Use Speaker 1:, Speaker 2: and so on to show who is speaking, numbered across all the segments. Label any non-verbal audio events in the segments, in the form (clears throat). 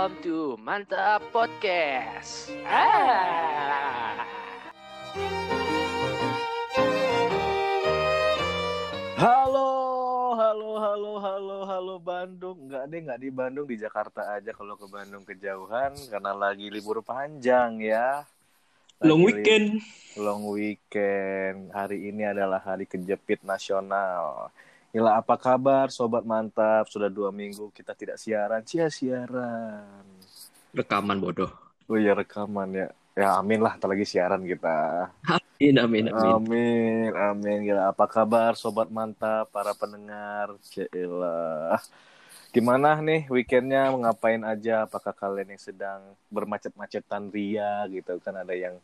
Speaker 1: welcome to Mantap Podcast. Ah.
Speaker 2: Halo, halo, halo, halo, halo Bandung. Enggak deh, enggak di Bandung, di Jakarta aja kalau ke Bandung kejauhan karena lagi libur panjang ya. Lagi
Speaker 3: Long weekend.
Speaker 2: Long weekend. Hari ini adalah hari kejepit nasional. Gila, apa kabar sobat mantap? Sudah dua minggu kita tidak siaran. Cia siaran.
Speaker 3: Rekaman bodoh.
Speaker 2: Oh iya rekaman ya. Ya amin lah, ntar lagi siaran kita.
Speaker 3: Amin, amin, amin.
Speaker 2: Amin, amin. Gila, apa kabar sobat mantap, para pendengar? Cila. Gimana nih weekendnya, ngapain aja? Apakah kalian yang sedang bermacet-macetan ria gitu kan? Ada yang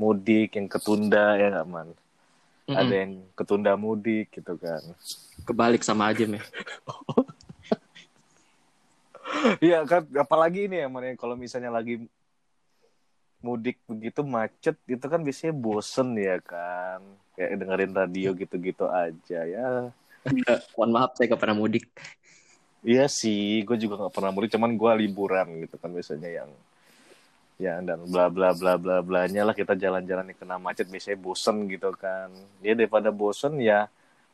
Speaker 2: mudik, yang ketunda ya nggak man?
Speaker 3: Mm-mm.
Speaker 2: Ada yang ketunda mudik gitu kan?
Speaker 3: Kebalik sama aja, meh. (laughs)
Speaker 2: Iya kan, apalagi ini ya man, yang kalau misalnya lagi mudik begitu macet itu kan biasanya bosen ya kan kayak dengerin radio gitu-gitu aja ya
Speaker 3: Mohon maaf, saya gak pernah mudik.
Speaker 2: Iya sih, gue juga nggak pernah mudik, cuman gue liburan gitu kan biasanya yang ya dan bla bla bla bla blanya lah kita jalan-jalan yang kena macet biasanya bosen gitu kan. Dia daripada bosen ya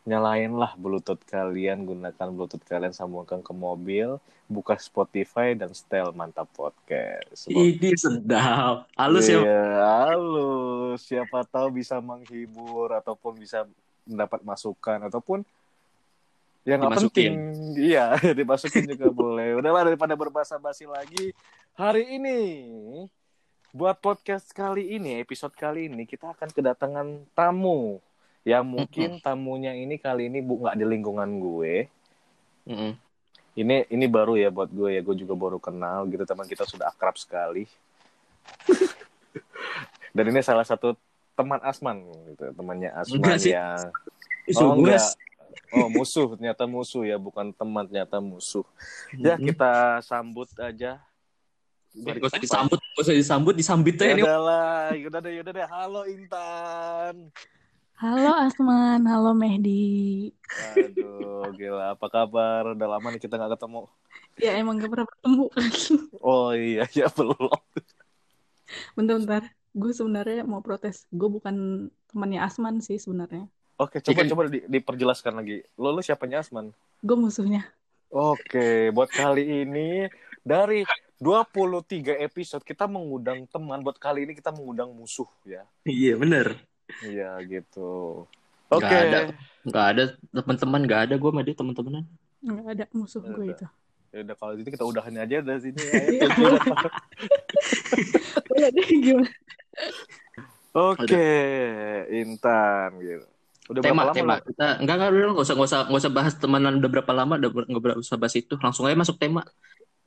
Speaker 2: nyalain lah bluetooth kalian, gunakan bluetooth kalian sambungkan ke mobil, buka Spotify dan setel mantap podcast.
Speaker 3: Ini sedap. Halus ya.
Speaker 2: Iya, halus. Siapa tahu bisa menghibur ataupun bisa mendapat masukan ataupun ya nggak penting. Iya, (laughs) dimasukin juga (laughs) boleh. Udahlah daripada berbahasa basi lagi. Hari ini buat podcast kali ini, episode kali ini kita akan kedatangan tamu yang mungkin tamunya ini kali ini bu nggak di lingkungan gue.
Speaker 3: Mm-mm.
Speaker 2: Ini ini baru ya buat gue ya, gue juga baru kenal gitu teman kita sudah akrab sekali. (laughs) Dan ini salah satu teman Asman gitu, temannya Asman
Speaker 3: Enggak sih.
Speaker 2: yang Oh, enggak. Oh, musuh, ternyata musuh ya, bukan teman, ternyata musuh. Ya,
Speaker 3: Mm-mm.
Speaker 2: kita sambut aja.
Speaker 3: Gak usah disambut, gak usah disambut, disambit
Speaker 2: Ya
Speaker 3: aja nih.
Speaker 2: udah lah, udah deh, udah deh. Halo Intan.
Speaker 4: Halo Asman, halo Mehdi.
Speaker 2: Aduh, gila. Apa kabar? Udah lama nih kita nggak ketemu.
Speaker 4: Ya emang gak pernah ketemu kan.
Speaker 2: Oh iya, ya belum.
Speaker 4: Bentar-bentar, gue sebenarnya mau protes. Gue bukan temannya Asman sih sebenarnya.
Speaker 2: Oke, coba
Speaker 3: Iya
Speaker 2: coba di- diperjelaskan lagi. Lo lo siapanya Asman?
Speaker 4: Gue musuhnya.
Speaker 2: Oke, buat kali ini dari 23 episode kita mengundang teman. Buat kali ini kita mengundang musuh ya.
Speaker 3: Iya, bener.
Speaker 2: Iya gitu. Oke.
Speaker 3: ada. Gak ada teman-teman, gak ada gue sama dia teman-temanan.
Speaker 4: Gak ada musuh gue
Speaker 2: Ada.
Speaker 4: itu.
Speaker 2: Ya udah kalau gitu kita udahan aja dari sini ya.
Speaker 4: Iya. Boleh (laughs) deh gimana?
Speaker 2: Oke, Intan gitu. Udah
Speaker 3: tema,
Speaker 2: berapa lama
Speaker 3: tema. Kita enggak enggak udah nggak usah nggak usah nggak usah bahas temenan udah berapa lama, udah ber- nggak usah bahas itu. Langsung aja masuk tema.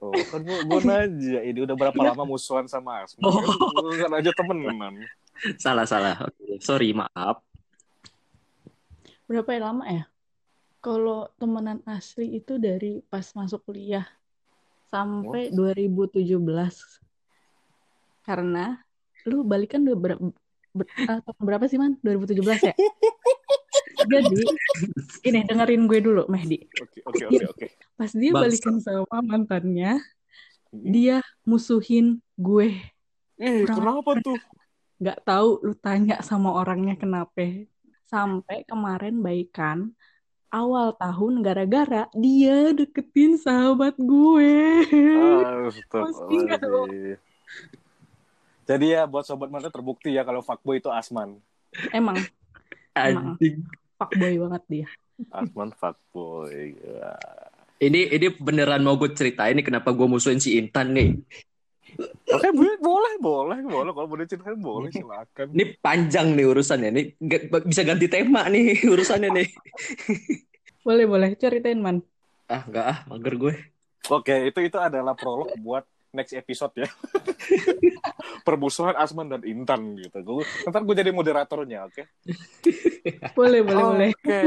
Speaker 2: Oh, kan gua, gua nanya ini udah berapa lama musuhan sama Asma?
Speaker 3: Oh.
Speaker 2: Kan, kan aja temenan.
Speaker 3: Salah salah. Oke, sorry maaf.
Speaker 4: Berapa ya lama ya? Kalau temenan asli itu dari pas masuk kuliah sampai 2017. Karena lu balikan udah ber, ber- ah, tahun berapa sih man? 2017 ya? (laughs) Jadi, ini dengerin gue dulu Mehdi.
Speaker 2: Oke, oke, oke, oke.
Speaker 4: Pas dia
Speaker 3: Bangsa.
Speaker 4: balikan sama mantannya, dia musuhin gue.
Speaker 2: Eh,
Speaker 4: kurang
Speaker 2: kenapa tuh?
Speaker 4: Gak tahu lu tanya sama orangnya kenapa. Sampai kemarin baikan awal tahun gara-gara dia deketin sahabat gue.
Speaker 2: Astagfirullahaladzim. Jadi ya buat sobat mata terbukti ya kalau fuckboy itu Asman.
Speaker 4: Emang Emang.
Speaker 3: Anjing.
Speaker 4: fuckboy banget dia.
Speaker 2: Asman fuckboy. Ya.
Speaker 3: Ini ini beneran mau gue ceritain nih kenapa gue musuhin si Intan nih.
Speaker 2: Oke, boleh, boleh, boleh, boleh. Kalau mau diceritain boleh, silakan.
Speaker 3: Ini panjang nih urusannya. Ini bisa ganti tema nih (laughs) urusannya nih.
Speaker 4: Boleh boleh ceritain man.
Speaker 3: Ah enggak ah mager gue.
Speaker 2: Oke, itu itu adalah prolog buat next episode ya. (laughs) Permusuhan Asman dan Intan gitu. Gue, ntar gue jadi moderatornya, oke?
Speaker 4: Boleh boleh boleh.
Speaker 2: Oke,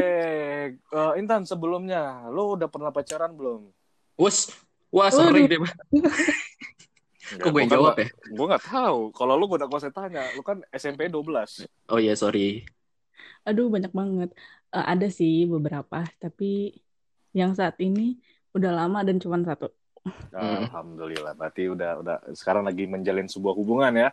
Speaker 2: Eh, Intan sebelumnya, lo udah pernah pacaran belum?
Speaker 3: Wes, wah sering deh. (laughs) Kok gue yang jawab ya?
Speaker 2: Gue gak tahu. Kalau lu gue udah gak usah tanya. Lu kan SMP 12.
Speaker 3: Oh iya sorry.
Speaker 4: Aduh banyak banget. Eh, ada sih beberapa, tapi yang saat ini udah lama dan cuma satu.
Speaker 3: Hmm.
Speaker 2: Alhamdulillah. Berarti udah udah sekarang lagi menjalin sebuah hubungan ya.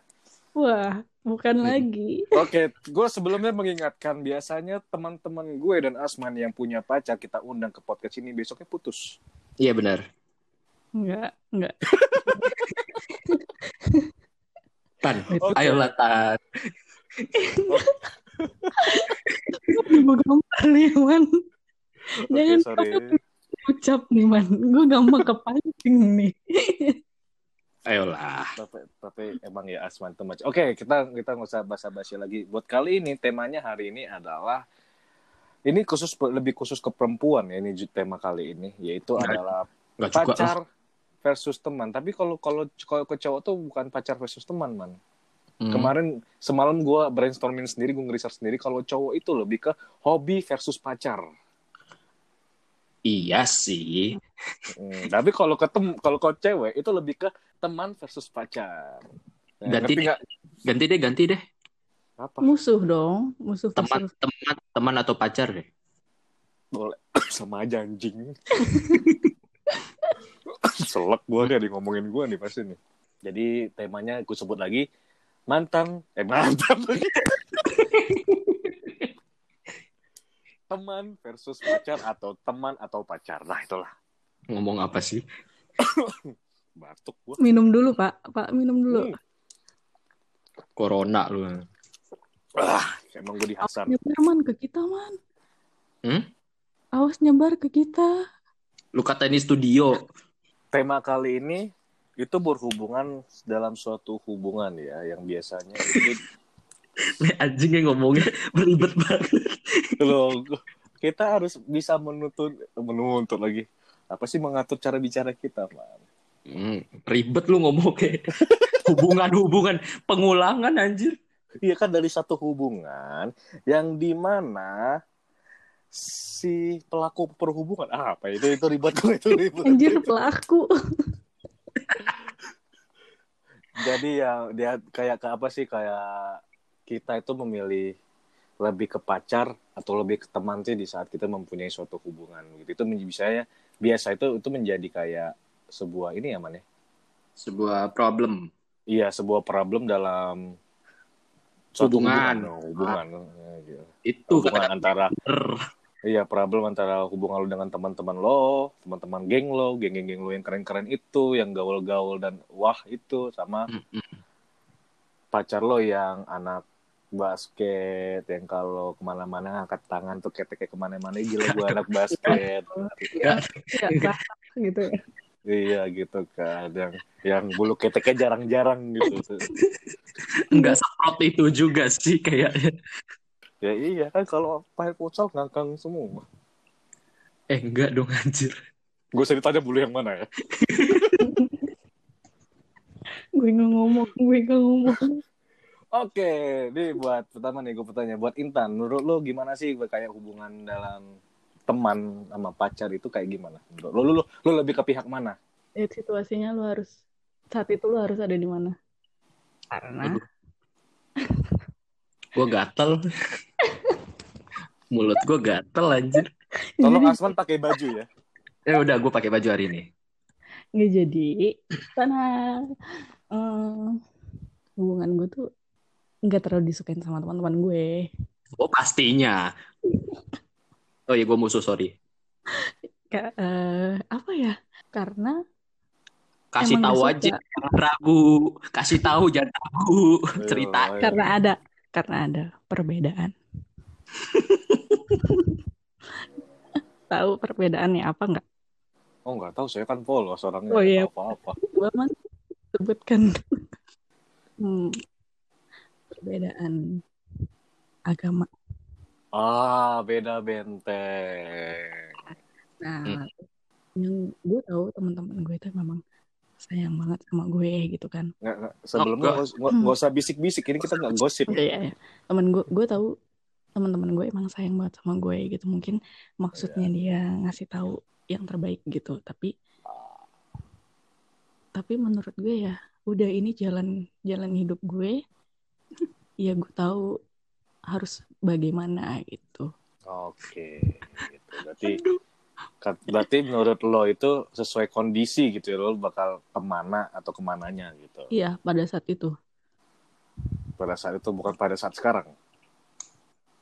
Speaker 4: Wah, bukan
Speaker 3: Hmm.
Speaker 4: lagi.
Speaker 2: Oke, gue sebelumnya mengingatkan biasanya teman-teman gue dan Asman yang punya pacar kita undang ke podcast ini besoknya putus.
Speaker 3: Iya benar.
Speaker 4: Enggak, enggak. (laughs)
Speaker 3: Tan,
Speaker 2: Oke.
Speaker 3: ayolah Tan.
Speaker 4: Gue gampar nih, Man. Jangan
Speaker 2: sorry.
Speaker 4: ucap nih, Man. Gue gampang kepancing nih.
Speaker 3: Ayolah.
Speaker 2: Tapi, tapi emang ya Asman itu macam. Oke, kita kita nggak usah basa-basi lagi. Buat kali ini temanya hari ini adalah ini khusus lebih khusus ke perempuan ya ini tema kali ini yaitu
Speaker 3: Nggak-
Speaker 2: adalah
Speaker 3: Nggak juga.
Speaker 2: Versus teman. Tapi kalau kalau kalau ke cowok tuh bukan pacar versus teman, man.
Speaker 3: Hmm.
Speaker 2: Kemarin semalam gue brainstorming sendiri, gue ngeresearch sendiri kalau cowok itu lebih ke hobi versus pacar.
Speaker 3: Iya sih.
Speaker 2: Hmm, tapi kalau ke tem kalau ke cewek itu lebih ke teman versus pacar. Nah,
Speaker 3: Ganti deh.
Speaker 2: nggak?
Speaker 3: Ganti deh, ganti deh.
Speaker 2: Apa?
Speaker 4: Musuh dong. Musuh
Speaker 3: Teman,
Speaker 4: versus-
Speaker 3: teman, teman atau pacar deh.
Speaker 2: Boleh. (coughs) Sama aja anjing. (laughs) (laughs) Selek gue nih di ngomongin gue nih pasti nih. Jadi temanya gue sebut lagi mantan eh mantan (laughs) teman versus pacar atau teman atau pacar. Nah itulah
Speaker 3: Ngomong apa sih? (coughs)
Speaker 2: batuk gue.
Speaker 4: Minum dulu, Pak. Pak, minum dulu.
Speaker 2: Hmm.
Speaker 3: Corona lu.
Speaker 2: Ah, emang gue di Hasan.
Speaker 4: Nyebar, Man, ke kita, Man.
Speaker 3: Hmm?
Speaker 4: Awas nyebar ke kita.
Speaker 3: Lu kata ini studio.
Speaker 2: Tema kali ini itu berhubungan dalam suatu hubungan ya yang biasanya itu (laughs)
Speaker 3: Anjing yang ngomongnya beribet banget.
Speaker 2: loh kita harus bisa menuntut menuntut lagi apa sih mengatur cara bicara kita man
Speaker 3: Hmm, ribet lu ngomongnya. (laughs) Hubungan-hubungan. Pengulangan anjir.
Speaker 2: iya kan dari satu hubungan yang di mana si pelaku perhubungan ah, apa itu itu ribet (laughs) itu ribet
Speaker 4: Anjir, pelaku.
Speaker 2: jadi ya dia kayak ke apa sih kayak kita itu memilih lebih ke pacar atau lebih ke teman sih di saat kita mempunyai suatu hubungan gitu itu menjadi biasanya biasa itu itu menjadi kayak sebuah ini ya man ya
Speaker 3: Sebuah problem.
Speaker 2: iya sebuah problem dalam suatu
Speaker 3: Hubungan.
Speaker 2: hubungan, hubungan. Ya, gitu.
Speaker 3: Itu
Speaker 2: hubungan antara. Iya problem antara hubungan lo dengan teman-teman lo teman-teman geng lo geng-geng lo yang keren-keren itu yang gaul-gaul dan wah itu sama pacar lo yang anak basket yang kalau ke mana-mana ngangkat tangan tuh keteknya ke mana-mana gila gue anak basket
Speaker 4: Ya, basah gitu ya.
Speaker 2: iya gitu kan yang yang bulu keteknya jarang-jarang gitu
Speaker 3: Enggak seperti itu juga sih kayaknya.
Speaker 2: Ya iya kan kalau main futsal ngangkang semua
Speaker 3: Eh enggak dong anjir.
Speaker 2: gue usah ditanya bulu yang mana ya (laughs)
Speaker 4: Gue nggak ngomong, gue nggak ngomong.
Speaker 2: oke nih buat pertama nih gue bertanya buat Intan menurut lo gimana sih kayak hubungan dalam teman sama pacar itu kayak gimana lo lo lo, lo lebih ke pihak mana
Speaker 4: Lihat situasinya lu harus saat itu lu harus ada di mana? Karena
Speaker 3: Aduh. Gue gatel. Mulut gue gatel anjir.
Speaker 2: tolong Asman pakai baju ya
Speaker 3: Ya udah gue pakai baju hari ini.
Speaker 4: nggak jadi karena eh, hubungan gue tuh nggak terlalu disukain sama teman-teman gue
Speaker 3: Oh pastinya. Oh iya gue musuh sorry.
Speaker 4: Ka- eh, apa ya karena
Speaker 3: Kasih tahu aja, jangan ragu. Kasih tahu jangan ragu. Cerita.
Speaker 4: Karena ada karena ada perbedaan tahu perbedaannya apa nggak
Speaker 2: Oh nggak tahu saya kan polos orangnya
Speaker 4: Oh, iya.
Speaker 2: apa apa.
Speaker 4: gue man sebutkan hmm, perbedaan agama
Speaker 2: Ah beda benteng.
Speaker 4: nah
Speaker 3: Hmm.
Speaker 4: yang gue tahu teman-teman gue itu memang sayang banget sama gue gitu kan
Speaker 2: Nggak, nggak. Sebelumnya
Speaker 3: nggak.
Speaker 2: nggak us- nggak nggak usah bisik-bisik ini kita nggak gosip.
Speaker 4: Iya, iya. temen gue gue tahu teman-teman gue emang sayang banget sama gue gitu mungkin maksudnya dia ngasih tahu yang terbaik gitu tapi tapi menurut gue ya udah ini jalan jalan hidup gue (laughs) ya gue tahu harus bagaimana gitu
Speaker 2: Oke. Gitu. Berarti Berarti menurut lo itu sesuai kondisi gitu ya, lo bakal ke mana atau ke mananya gitu.
Speaker 4: Iya, pada saat itu.
Speaker 2: Pada saat itu bukan pada saat sekarang.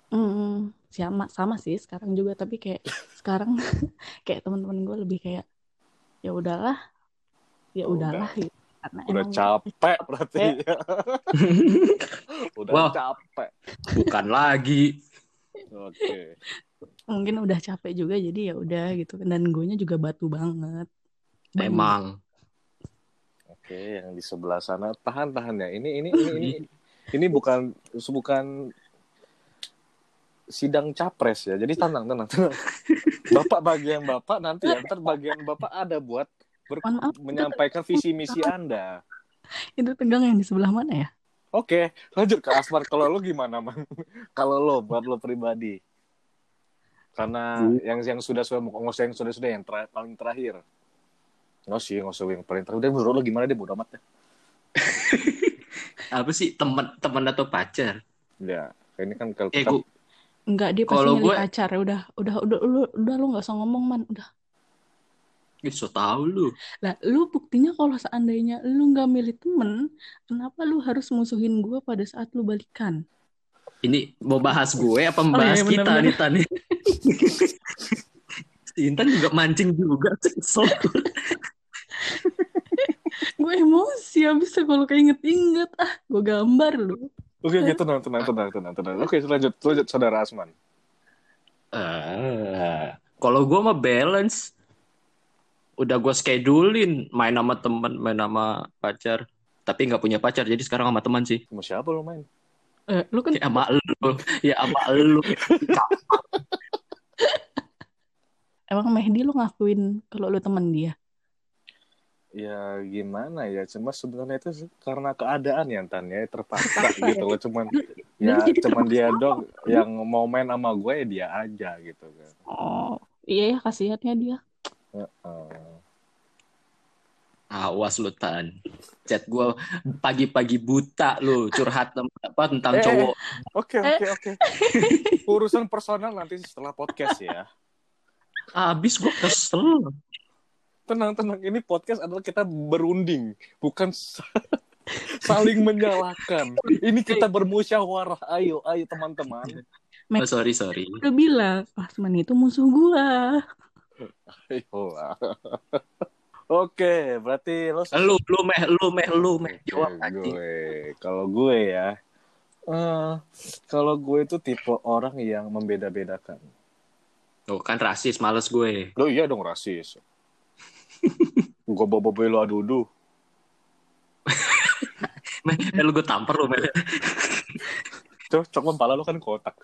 Speaker 4: Hmm, sama sama sih sekarang juga tapi kayak (coughs) sekarang (laughs) kayak teman-teman gue lebih kayak ya udahlah ya
Speaker 2: Oh,
Speaker 4: udahlah gitu. karena
Speaker 2: Udah
Speaker 4: emang
Speaker 2: capek berarti. (laughs) Udah
Speaker 3: Wah.
Speaker 2: capek.
Speaker 3: Bukan lagi.
Speaker 2: Oke.
Speaker 4: mungkin udah capek juga jadi ya udah gitu dan gue juga batu banget Banget.
Speaker 3: Emang.
Speaker 2: Oke, yang di sebelah sana tahan tahan ya. Ini ini ini ini, ini bukan bukan sidang capres ya. Jadi tenang tenang tenang. (laughs) Bapak bagian bapak nanti ya. Ntar bagian bapak ada buat ber-
Speaker 4: maaf
Speaker 2: menyampaikan visi misi anda.
Speaker 4: itu tegang yang di sebelah mana ya
Speaker 2: Oke, lanjut ke Asmar. Kalau lo gimana, Man? (laughs) Kalau lo, buat lo pribadi. Karena yang yang sudah sudah usah yang sudah sudah yang ter- paling terakhir. Nggak sih, nggak usah yang paling terakhir. Udah menurut lo gimana deh, bodo amat deh. (laughs)
Speaker 3: Apa sih teman teman atau pacar?
Speaker 2: Ya, ini kan kalau
Speaker 3: Eh,
Speaker 2: kita
Speaker 4: Enggak, dia pasti
Speaker 3: Kalau
Speaker 4: milih
Speaker 3: gue-
Speaker 4: pacar. Ya Udah, udah, udah, udah, udah lu nggak usah ngomong man. Udah.
Speaker 3: Ih, so tau lu.
Speaker 4: Lah, lu buktinya kalau seandainya lu nggak milih temen, kenapa lu harus musuhin gue pada saat lu balikan?
Speaker 3: Ini mau bahas gue apa membahas
Speaker 4: iya,
Speaker 3: kita
Speaker 4: benar-benar.
Speaker 3: nih Tan? (laughs) si Intan juga mancing juga. Kesel. (laughs)
Speaker 4: gue emosi abis kalau keinget-inget. Ah, gue gambar lu.
Speaker 2: Oke, oke, tenang, tenang, tenang, tenang, tenang. Oke, lanjut, lanjut, saudara Asman.
Speaker 3: Ah, kalau gue mah balance. Udah gue schedulein main sama temen, main sama pacar. Tapi nggak punya pacar, jadi sekarang sama teman sih.
Speaker 2: Sama siapa lo main?
Speaker 4: Eh, lu kan
Speaker 3: Ya sama lu, ya sama lu. (laughs)
Speaker 4: emang Mehdi lu ngakuin kalau lu temen dia.
Speaker 2: Ya gimana ya, cuma sebenarnya itu karena keadaan ya Tan ya terpaksa (laughs) gitu loh, cuman (laughs) ya
Speaker 4: Jadi
Speaker 2: cuman dia dong yang mau main sama gue ya dia aja gitu kan.
Speaker 4: Oh, iya ya kasihannya dia.
Speaker 2: Heeh.
Speaker 3: Awas lu Tan. Chat gue pagi-pagi buta lu curhat apa tentang
Speaker 2: Eh,
Speaker 3: cowok.
Speaker 2: Oke oke oke. Urusan personal nanti setelah podcast ya.
Speaker 3: Abis gue kesel.
Speaker 2: Tenang tenang, ini podcast adalah kita berunding, bukan sa- (laughs) saling menyalahkan. Ini kita bermusyawarah. Ayo ayo teman-teman.
Speaker 3: Oh, sorry sorry.
Speaker 4: Udah bilang, Asman itu musuh gua.
Speaker 2: Ayo lah. (laughs) Oke, berarti lo
Speaker 3: Lu lu meh lu meh lu meh jawab
Speaker 2: gue kalau gue ya eh kalau gue itu tipe orang yang membeda-bedakan
Speaker 3: Tuh kan rasis males gue.
Speaker 2: lo iya dong rasis gue bawa bawa lo adu (laughs)
Speaker 3: Meh, eh, lu gue tampar lu meh.
Speaker 2: tuh cok kepala lo kan kotak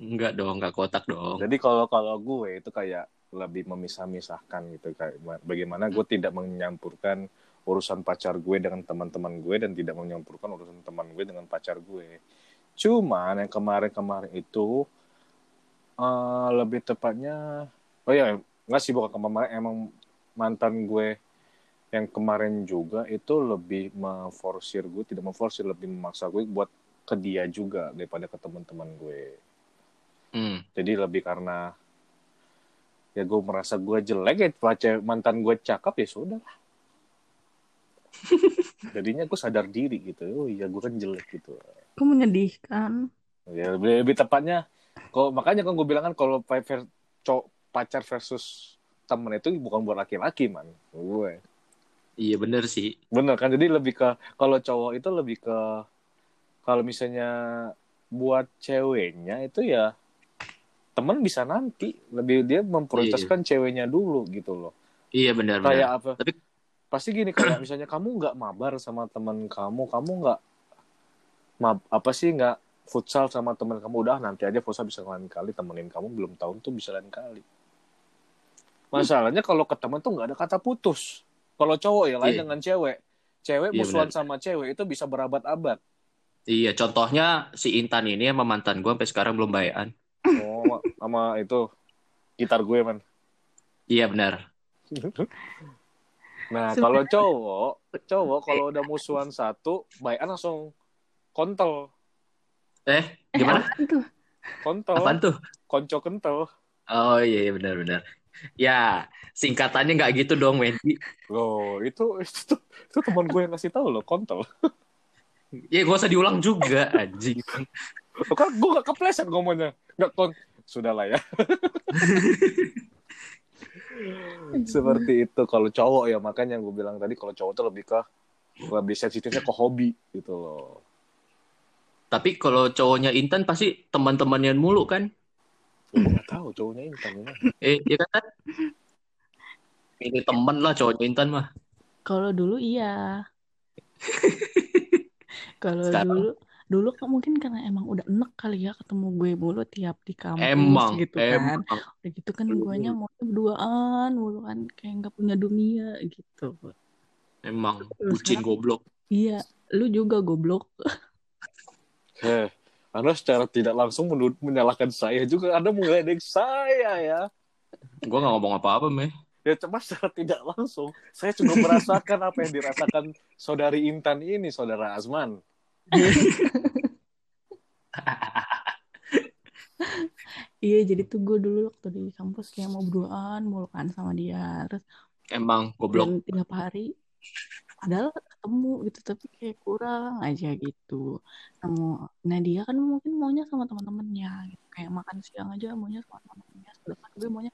Speaker 3: Enggak dong, enggak kotak dong.
Speaker 2: jadi kalau kalau gue itu kayak lebih memisah-misahkan gitu kayak bagaimana gue tidak menyampurkan urusan pacar gue dengan teman-teman gue dan tidak menyampurkan urusan teman gue dengan pacar gue cuman yang kemarin-kemarin itu eh, lebih tepatnya oh ya nggak sih bukan kemarin emang mantan gue yang kemarin juga itu lebih memforsir gue tidak memforsir lebih memaksa gue buat ke dia juga daripada ke teman-teman gue
Speaker 3: Hmm.
Speaker 2: jadi lebih karena ya gue merasa gue jelek ya pacar mantan gue cakep ya sudah lah (laughs) jadinya gue sadar diri gitu oh iya gue kan jelek gitu
Speaker 4: Kok menyedihkan?
Speaker 2: ya lebih, lebih tepatnya kok makanya kan gue bilang kan kalau pacar versus temen itu bukan buat laki-laki man. Gue.
Speaker 3: Iya bener sih.
Speaker 2: bener kan? Jadi lebih ke kalau cowok itu lebih ke kalau misalnya buat ceweknya itu ya temen bisa nanti. Lebih dia memprioritaskan ceweknya dulu gitu loh.
Speaker 3: Iya benar
Speaker 2: kayak
Speaker 3: benar.
Speaker 2: apa?
Speaker 3: Tapi-
Speaker 2: pasti gini kayak (clears throat) misalnya kamu nggak mabar sama teman kamu kamu nggak mab apa sih nggak futsal sama teman kamu udah nanti aja futsal bisa lain kali temenin kamu belum tahun tuh bisa lain kali masalahnya kalau ke teman tuh nggak ada kata putus kalau cowok ya lain
Speaker 3: Iya.
Speaker 2: dengan cewek cewek
Speaker 3: Iya,
Speaker 2: musuhan sama cewek itu bisa berabad-abad
Speaker 3: Iya, contohnya si Intan ini sama mantan gue sampai sekarang belum bayan.
Speaker 2: oh sama- itu gitar gue man
Speaker 3: Iya benar.
Speaker 2: nah kalau cowok cowok kalau udah musuhan satu bayan langsung kontol
Speaker 3: Eh,
Speaker 4: Eh,
Speaker 3: gimana?
Speaker 4: apaan tuh?
Speaker 2: kontol
Speaker 3: Apaan tuh?
Speaker 2: konco kental
Speaker 3: Oh iya, iya benar benar. Ya, singkatannya nggak gitu dong, Wendy.
Speaker 2: Loh, itu itu, itu teman gue yang ngasih tahu loh, kontol.
Speaker 3: Ya, gak usah diulang juga, anjing.
Speaker 2: Kan gue gak kepleset ngomongnya. Gak kon. Sudahlah ya. Seperti itu kalau cowok ya makanya gue bilang tadi kalau cowok tuh lebih ke lebih sensitifnya ke hobi gitu loh.
Speaker 3: Tapi kalau cowoknya Intan pasti teman-temannya mulu kan?
Speaker 2: Gue gak tahu cowoknya Intan ini.
Speaker 3: Eh, iya kan? Ini teman lah cowoknya Intan mah.
Speaker 4: Kalau dulu iya. (laughs) Kalau dulu dulu kan mungkin karena emang udah enek kali ya ketemu gue mulu tiap di kampus
Speaker 3: Emang,
Speaker 4: gitu kan.
Speaker 3: emang.
Speaker 4: Udah gitu kan guanya mau berduaan mulu kan kayak nggak punya dunia gitu.
Speaker 3: Emang
Speaker 4: Terus
Speaker 3: bucin goblok.
Speaker 4: Iya, lu juga goblok.
Speaker 2: Heh, Anda secara tidak langsung menurut menyalahkan saya juga. Anda mengledek saya ya.
Speaker 3: Gua nggak ngomong apa-apa, meh.
Speaker 2: Ya cuma secara tidak langsung. Saya juga merasakan apa yang dirasakan saudari Intan ini, saudara Azman. (laughs)
Speaker 4: Iya, jadi tuh gue dulu waktu di kampus kayak mau berduaan mulu kan sama dia. Terus
Speaker 3: Emang goblok.
Speaker 4: tiap hari padahal ketemu gitu tapi kayak kurang aja gitu. Nemu- nah dia kan mungkin maunya sama teman-temannya gitu. kayak makan siang aja maunya sama teman-temannya sedangkan gue maunya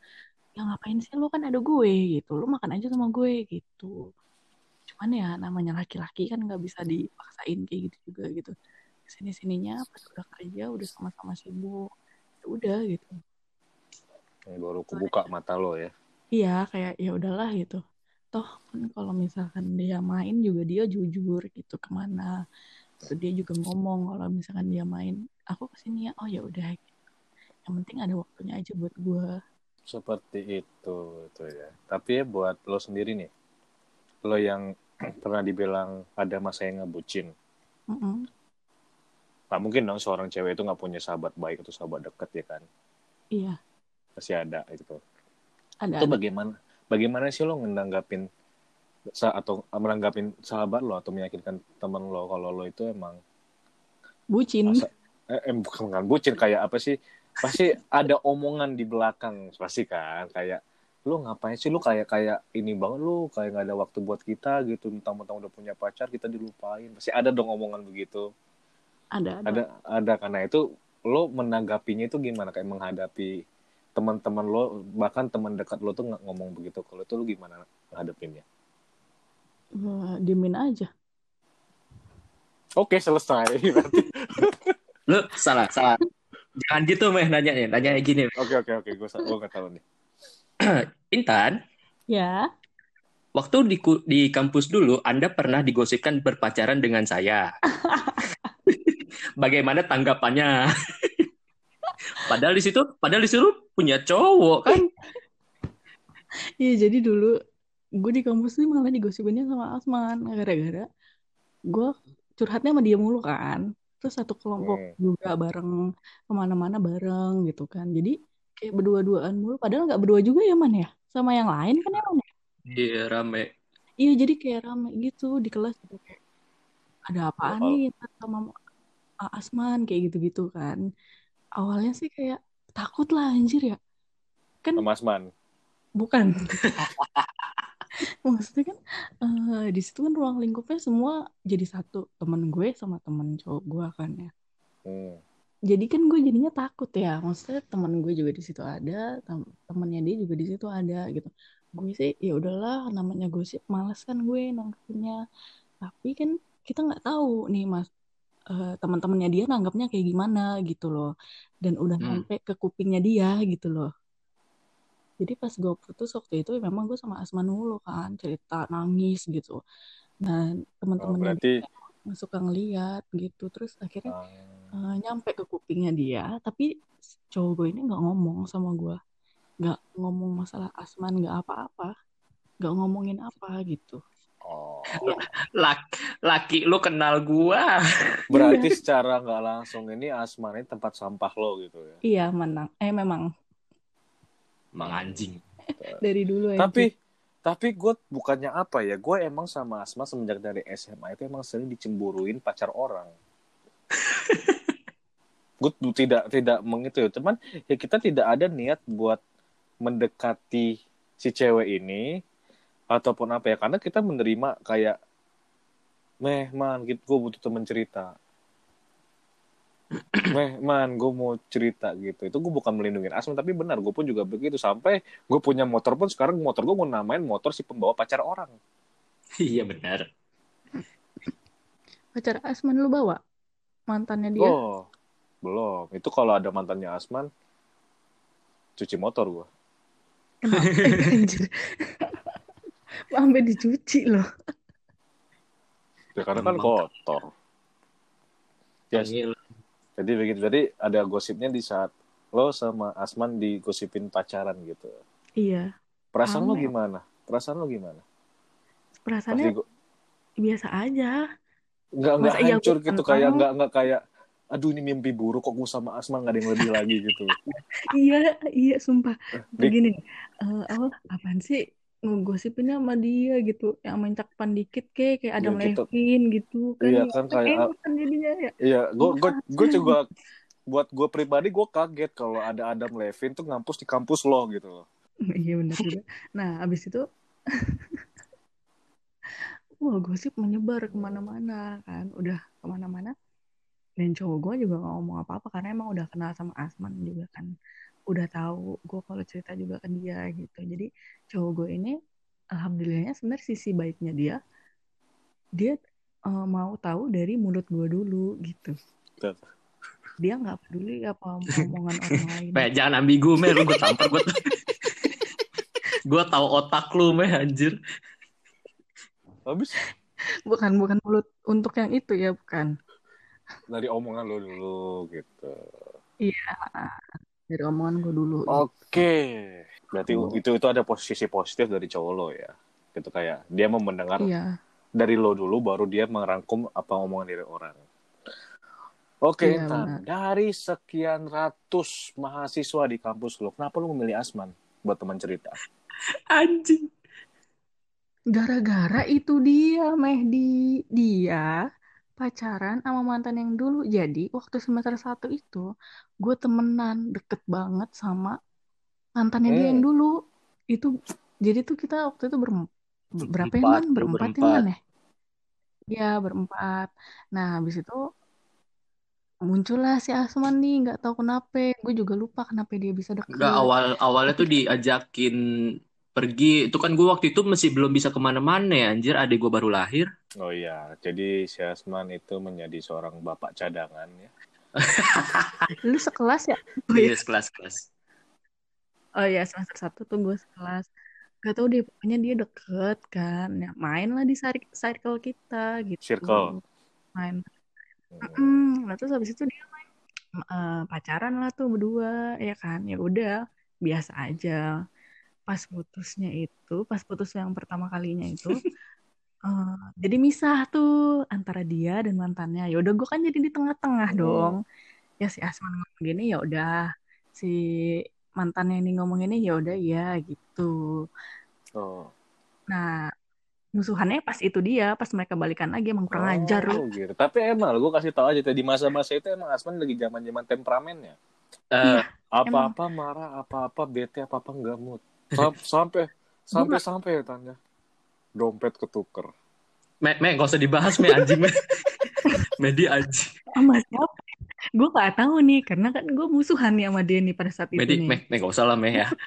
Speaker 4: ya ngapain sih lu? Kan ada gue gitu. Lu makan aja sama gue gitu. Cuman ya namanya laki-laki kan nggak bisa dipaksain kayak gitu juga gitu. Sini sininya pas udah kerja udah sama-sama sibuk ya udah gitu.
Speaker 2: Ini baru kebuka mata lo ya.
Speaker 4: Iya, kayak ya udahlah gitu. Toh kan kalau misalkan dia main juga dia jujur gitu ke mana. Terus dia juga ngomong kalau misalkan dia main, aku ke sini ya, oh ya udah. Yang penting ada waktunya aja buat gua.
Speaker 2: Seperti itu, itu ya. Tapi ya buat lo sendiri nih, lo yang (clears throat) pernah dibilang ada masa yang ngebucin.
Speaker 4: Mm-mm.
Speaker 2: Nggak mungkin dong seorang cewek itu nggak punya sahabat baik atau sahabat deket ya kan?
Speaker 4: Iya,
Speaker 2: Pasti ada gitu.
Speaker 4: ada.
Speaker 2: Itu
Speaker 4: ada.
Speaker 2: bagaimana? Bagaimana sih lo menanggapin atau menanggapin sahabat lo atau meyakinkan temen lo kalau lo itu emang
Speaker 4: Bucin.
Speaker 2: Masa- eh, eh, bukan bukan bucin kayak apa sih? Pasti ada omongan di belakang pasti kan? Kayak lu ngapain sih? Lu kayak kayak ini banget lu kayak nggak ada waktu buat kita gitu. Mentang-mentang udah punya pacar kita dilupain. Pasti ada dong omongan begitu.
Speaker 4: Ada, ada.
Speaker 2: ada ada. Karena itu lo menanggapinya itu gimana? Kayak menghadapi teman-teman lo bahkan teman dekat lo tuh nggak ngomong begitu kalau itu lo gimana menghadapinya
Speaker 4: Eh, diemin aja.
Speaker 2: oke selesai (laughs) berarti (laughs)
Speaker 3: Lu salah, salah. Jangan gitu, meh, nanya nih. Nanya gini.
Speaker 2: oke oke oke gue gue nggak tahu nih (clears throat)
Speaker 3: Intan,
Speaker 4: Ya,
Speaker 3: waktu di, di kampus dulu, Anda pernah digosipkan berpacaran dengan saya. (laughs) Bagaimana tanggapannya? Padahal di situ, padahal di situ punya cowok kan? (laughs)
Speaker 4: iya jadi dulu gue di kampus nih malah digosipinnya sama Asman gara-gara gue curhatnya sama dia mulu kan. Terus satu kelompok
Speaker 2: Hmm.
Speaker 4: juga bareng ke mana-mana bareng gitu kan. Jadi kayak berdua-duaan mulu. Padahal nggak berdua juga ya man ya. Sama yang lain kan emang ya.
Speaker 3: Iya, rame.
Speaker 4: Iya jadi kayak rame gitu di kelas gitu kayak ada apaan
Speaker 2: Oh.
Speaker 4: nih sama Asman kayak gitu-gitu kan. Awalnya sih kayak takut lah anjir ya. Kan
Speaker 2: sama Asman
Speaker 4: bukan. (laughs) Maksudnya kan eh, di situ kan ruang lingkupnya semua jadi satu temen gue sama temen cowok gue kan ya.
Speaker 2: Hmm.
Speaker 4: Jadi kan gue jadinya takut ya. Maksudnya temen gue juga di situ ada, tem- temennya dia juga di situ ada gitu. Gue sih ya udahlah namanya gosip males kan gue nangkepinnya. Tapi kan kita nggak tahu nih mas eh, teman-temannya dia nanggapnya kayak gimana gitu loh. Dan udah
Speaker 3: Hmm.
Speaker 4: nyampe ke kupingnya dia gitu loh. Jadi pas gue putus waktu itu memang gue sama Asman dulu kan cerita nangis gitu. Dan
Speaker 2: Oh,
Speaker 4: teman-temannya
Speaker 2: berarti
Speaker 4: dia suka ngeliat gitu. Terus akhirnya
Speaker 2: ah,
Speaker 4: eh, nyampe ke kupingnya dia tapi cowok gue ini nggak ngomong sama gue nggak ngomong masalah asman nggak apa-apa nggak ngomongin apa gitu
Speaker 2: oh.
Speaker 3: Laki, laki lu kenal gua. (laughs)
Speaker 2: Berarti secara nggak langsung ini Asman ini tempat sampah lo gitu ya.
Speaker 4: iya menang eh memang
Speaker 3: Emang anjing.
Speaker 4: dari dulu aja
Speaker 2: Tapi tapi gue bukannya apa ya, gue emang sama Asma semenjak dari SMA itu emang sering dicemburuin pacar orang. (laughs) gue tidak tidak mengitu ya, cuman ya kita tidak ada niat buat mendekati si cewek ini ataupun apa ya karena kita menerima kayak meh man gitu gue butuh temen cerita (clears throat) meh man gue mau cerita gitu itu gue bukan melindungi Asman tapi benar gue pun juga begitu sampai gue punya motor pun sekarang motor gue mau namain motor si pembawa pacar orang
Speaker 3: Iya benar.
Speaker 4: Pacar Asman lu bawa? Mantannya dia?
Speaker 2: oh belum itu kalau ada mantannya Asman cuci motor gue? (laughs)
Speaker 4: Anjir. Sampai dicuci loh.
Speaker 2: ya, karena kan kotor ya
Speaker 3: Tengil.
Speaker 2: jadi begitu jadi ada gosipnya di saat lo sama Asman digosipin pacaran gitu
Speaker 4: Iya.
Speaker 2: perasaan lo
Speaker 4: Rame.
Speaker 2: gimana perasaan lo gimana Pasti
Speaker 4: Perasaannya
Speaker 2: gua-
Speaker 4: biasa aja.
Speaker 2: nggak nggak
Speaker 4: Masa iya
Speaker 2: hancur gitu kayak nggak nggak kayak aduh ini mimpi buruk kok gue sama Asma nggak ada yang lebih lagi gitu (laughs)
Speaker 4: Iya, iya sumpah.
Speaker 2: Dik.
Speaker 4: Begini, eh apa apaan sih ngegosipinnya sama dia gitu, yang main cakapan dikit kayak kayak Adam
Speaker 2: Ya, gitu.
Speaker 4: Levine gitu kan.
Speaker 2: Iya, kan kayak-
Speaker 4: kan jadinya ya.
Speaker 2: iya gue gue gue juga buat gue pribadi gue kaget kalau ada Adam Levine tuh ngampus di kampus lo gitu loh (laughs)
Speaker 4: Iya benar juga. Nah, abis itu (laughs) wah gosip menyebar ke mana-mana kan, udah ke mana-mana. Dan cowok gue juga gak ngomong apa-apa karena emang udah kenal sama Asman juga kan, udah tahu gue kalau cerita juga ke dia gitu. Jadi cowok gue ini, alhamdulillahnya sebenarnya sisi baiknya dia, dia eh, mau tahu dari mulut gue dulu gitu.
Speaker 2: Betul.
Speaker 4: Dia nggak peduli apa omongan orang (laughs) lain.
Speaker 3: Meh, jangan ambigu, meh. Lu gue tampar gue. (laughs) gue tahu otak lu, meh, anjir.
Speaker 2: habis
Speaker 4: Bukan bukan mulut untuk yang itu ya bukan.
Speaker 2: dari omongan lo dulu gitu
Speaker 4: dari omongan gue dulu.
Speaker 2: oke berarti
Speaker 4: Oh.
Speaker 2: itu itu ada posisi positif dari cowok lo ya gitu kayak dia mau mendengar
Speaker 4: Iya,
Speaker 2: dari lo dulu baru dia merangkum apa omongan dari orang. Oke,
Speaker 4: Iya,
Speaker 2: Intan.
Speaker 4: benar.
Speaker 2: Dari sekian ratus mahasiswa di kampus lo, kenapa lo memilih Asman buat teman cerita? (laughs)
Speaker 3: Anjing.
Speaker 4: gara-gara itu dia, Mehdi. Dia pacaran sama mantan yang dulu. Jadi waktu semester satu itu, gue temenan deket banget sama mantannya dia yang dulu. Itu jadi tuh kita waktu itu berem- berapa ya,
Speaker 3: Berempat,
Speaker 4: man?
Speaker 3: lu
Speaker 4: Berempat ya,
Speaker 3: berempat.
Speaker 4: man ya? Iya, berempat. Nah, habis itu muncullah si Asman nih, nggak tahu kenapa. Gue juga lupa kenapa dia bisa deket.
Speaker 3: Enggak, awal awalnya tuh diajakin pergi. Itu kan gue waktu itu masih belum bisa ke mana-mana ya, anjir. Adik gue baru lahir.
Speaker 2: Oh iya, jadi si Asman itu menjadi seorang bapak cadangan ya. (laughs)
Speaker 4: Lu sekelas ya? Oh iya.
Speaker 3: Iya, kelas-kelas.
Speaker 4: Oh ya semester satu tuh gue sekelas Gak tau deh pokoknya dia deket kan ya, Main lah di cir- circle kita gitu
Speaker 2: Circle.
Speaker 4: Main
Speaker 2: Hmm.
Speaker 4: Mm, Nah terus habis itu dia main eh, Pacaran lah tuh berdua Ya kan ya udah Biasa aja Pas putusnya itu Pas putus yang pertama kalinya itu (laughs) eh, Jadi misah tuh Antara dia dan mantannya Ya udah gue kan jadi di tengah-tengah
Speaker 2: Hmm.
Speaker 4: dong Ya si Asman ngomong gini ya udah Si mantannya ini ngomong ini ya udah ya gitu
Speaker 2: Oh.
Speaker 4: Nah, musuhannya pas itu dia, pas mereka balikan lagi emang kurang ajar
Speaker 2: Oh,
Speaker 4: lu.
Speaker 2: gitu. Tapi emang gue kasih tahu aja di masa-masa itu emang Asman lagi zaman-zaman temperamennya.
Speaker 3: Eh,
Speaker 2: Apa-apa marah, apa-apa bete, apa-apa enggak mood. Sam- (laughs) sampai sampai sampai ya tanya. Dompet ketuker.
Speaker 3: Meh, meh, gak usah dibahas, meh, anjing, meh. (laughs) Medi anjing.
Speaker 4: Sama siapa? Gue gak tahu nih, karena kan gue musuhan nih sama dia nih pada saat itu
Speaker 3: Medi,
Speaker 4: nih.
Speaker 3: meh, meh, gak usah lah, meh, ya. (laughs)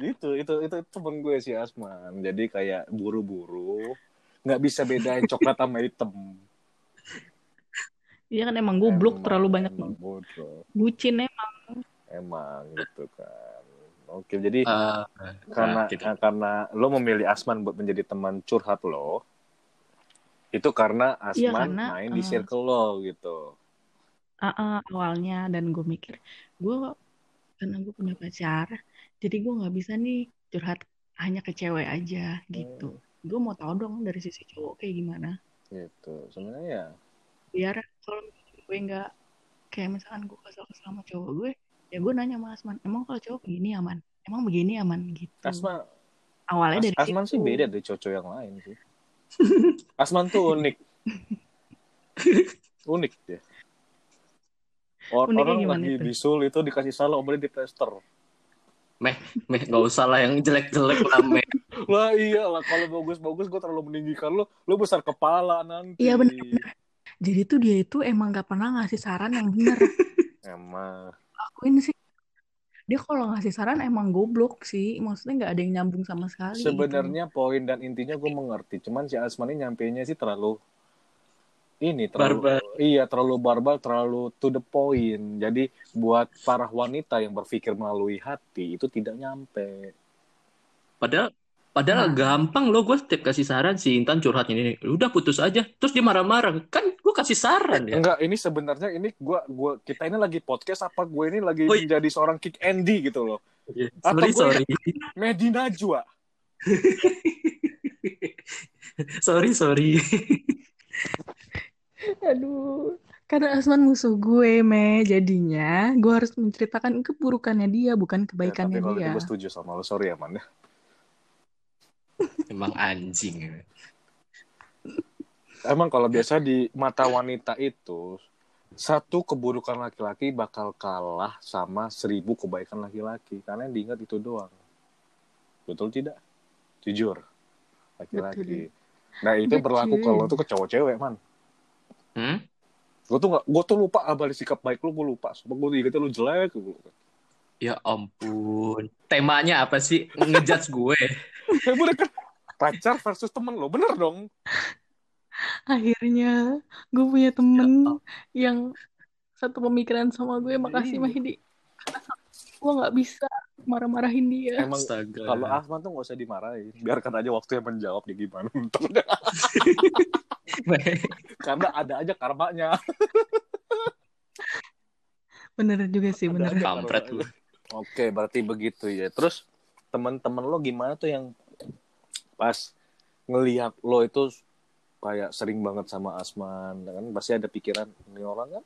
Speaker 2: Gitu, itu itu temen gue si Asman. Jadi kayak buru-buru, nggak bisa bedain coklat sama hitam.
Speaker 4: Iya kan emang goblok
Speaker 2: Emang-
Speaker 4: terlalu banyak
Speaker 2: emang
Speaker 4: bucin emang.
Speaker 2: Emang gitu kan. Oke, jadi
Speaker 3: Eh,
Speaker 2: karena
Speaker 3: gitu.
Speaker 2: karena lo memilih Asman buat menjadi teman curhat lo, itu karena
Speaker 4: Iya,
Speaker 2: Asman
Speaker 4: karena,
Speaker 2: main di
Speaker 4: eh,
Speaker 2: circle lo gitu.
Speaker 4: Ah, ah, awalnya dan gue mikir gue karena gue punya pacar, jadi gue nggak bisa nih curhat hanya ke cewek aja gitu. Gue mau tahu dong dari sisi cowok kayak gimana.
Speaker 2: Gitu. Sebenarnya ya
Speaker 4: biar kalau gue nggak kayak misalkan gue kesel-kesel sama cowok gue ya gue nanya sama Asman emang kalau cowok begini aman emang begini aman gitu
Speaker 2: Asman
Speaker 4: awalnya
Speaker 2: As-
Speaker 4: dari
Speaker 2: Asman
Speaker 4: situ.
Speaker 2: sih beda dari cowok yang lain sih. (laughs) Asman tuh unik. unik dia. Or-
Speaker 4: Uniknya
Speaker 2: orang lagi
Speaker 4: itu?
Speaker 2: bisul itu dikasih salam omelin di plester.
Speaker 3: Meh, meh, nggak usah lah yang jelek-jelek lah, (laughs) meh.
Speaker 2: Lah iya lah kalau bagus-bagus gue terlalu meninggikan lo, lo besar kepala nanti.
Speaker 4: Iya, bener. Jadi tuh dia itu emang gak pernah ngasih saran yang bener.
Speaker 2: Emang.
Speaker 4: Lakuin sih. Dia kalau ngasih saran emang goblok sih. Maksudnya nggak ada yang nyambung sama sekali. gitu.
Speaker 2: Sebenarnya poin dan intinya gue mengerti, cuman si Asman ini nyampeinnya sih terlalu ini terlalu
Speaker 3: Barbar.
Speaker 2: iya terlalu barbal, terlalu to the point. Jadi buat para wanita yang berpikir melalui hati itu tidak nyampe.
Speaker 3: Padahal padahal
Speaker 4: Nah.
Speaker 3: gampang loh gue setiap kasih saran si Intan curhat ini. Udah putus aja. Terus dia marah-marah. Kan gue kasih saran ya.
Speaker 2: Enggak, ini sebenarnya ini gua gua kita ini lagi podcast apa gue ini lagi
Speaker 3: Oh, iya.
Speaker 2: menjadi seorang kick Andy gitu loh.
Speaker 3: Iya.
Speaker 2: Atau
Speaker 3: Sorry,
Speaker 2: gue-
Speaker 3: sorry. (laughs)
Speaker 2: Mehdi Najwa. (laughs)
Speaker 3: sorry, sorry. (laughs)
Speaker 4: Aduh. Karena Asman musuh gue, Me. Jadinya gue harus menceritakan keburukannya dia, bukan
Speaker 2: Ya, tapi
Speaker 4: kebaikannya
Speaker 2: kalau itu
Speaker 4: dia.
Speaker 2: gue setuju sama lo, sorry ya man. Ya.
Speaker 3: Emang anjing.
Speaker 2: Emang kalau biasa di mata wanita itu satu keburukan laki-laki bakal kalah sama seribu kebaikan laki-laki karena yang diingat itu doang. Betul tidak? Jujur. Laki-laki. Nah, itu
Speaker 4: Betul.
Speaker 2: berlaku kalau tuh ke cowok cewek, man.
Speaker 3: Hmm?
Speaker 2: Gue tuh gak, gue tuh lupa abal sikap baik lu, gue lupa. Sumpah gue ingetnya lu jelek. Gua.
Speaker 3: Ya ampun. Temanya apa sih? Ngejudge gue.
Speaker 2: Ya bener kan? Pacar versus temen lo, bener dong.
Speaker 4: Akhirnya gue punya temen yang satu pemikiran sama gue. Makasih. Karena gue nggak bisa marah-marahin dia.
Speaker 2: Emang
Speaker 3: Astaga.
Speaker 2: kalau Ahmad tuh gak usah dimarahin. Biarkan aja waktu yang menjawab nih gimana. (laughs) Karena ada aja karmanya.
Speaker 4: Bener juga sih, bener.
Speaker 3: Kampret.
Speaker 2: Oke, berarti begitu ya. Terus teman-teman lo gimana tuh yang pas ngelihat lo itu kayak sering banget sama Asman, kan pasti ada pikiran ini orang kan.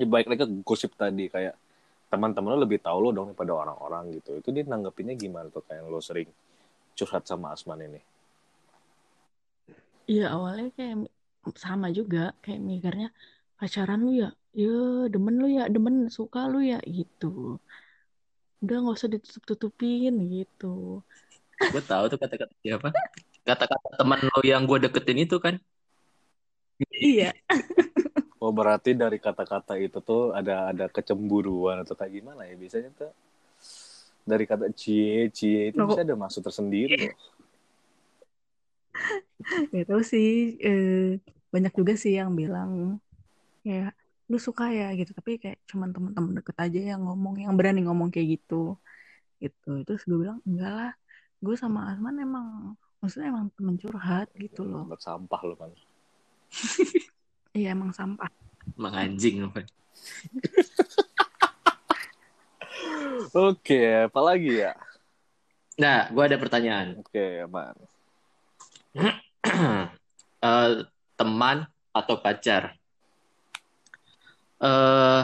Speaker 2: Ya baik lagi ke gosip tadi kayak teman-teman lo lebih tahu lo dong daripada orang-orang gitu. Itu dia nanggepinnya gimana tuh kayak lo sering curhat sama Asman ini?
Speaker 4: Iya awalnya kayak sama juga kayak mikirnya pacaran lu ya, ya demen lu ya, demen suka lu ya gitu. Udah nggak usah ditutup-tutupin gitu.
Speaker 3: Gue tahu tuh kata-kata siapa. Kata-kata teman lo yang gue deketin itu kan.
Speaker 4: Iya.
Speaker 2: Oh berarti dari kata-kata itu tuh ada ada kecemburuan atau kayak gimana ya biasanya tuh dari kata cie cie itu bisa ada maksud tersendiri loh.
Speaker 4: Gak tahu sih eh, banyak juga sih yang bilang kayak lu suka ya gitu tapi kayak cuman teman-teman deket aja yang ngomong yang berani ngomong kayak gitu gitu terus gue bilang enggak lah gue sama Asman emang maksudnya emang temen curhat gitu loh
Speaker 2: Buat sampah lo kan. (laughs)
Speaker 4: iya emang sampah
Speaker 3: Emang anjing lo (laughs) kan.
Speaker 2: Oke, apalagi ya?
Speaker 3: Nah, gue ada pertanyaan.
Speaker 2: Oke, aman. (clears throat)
Speaker 3: Eh, teman atau pacar? Eh,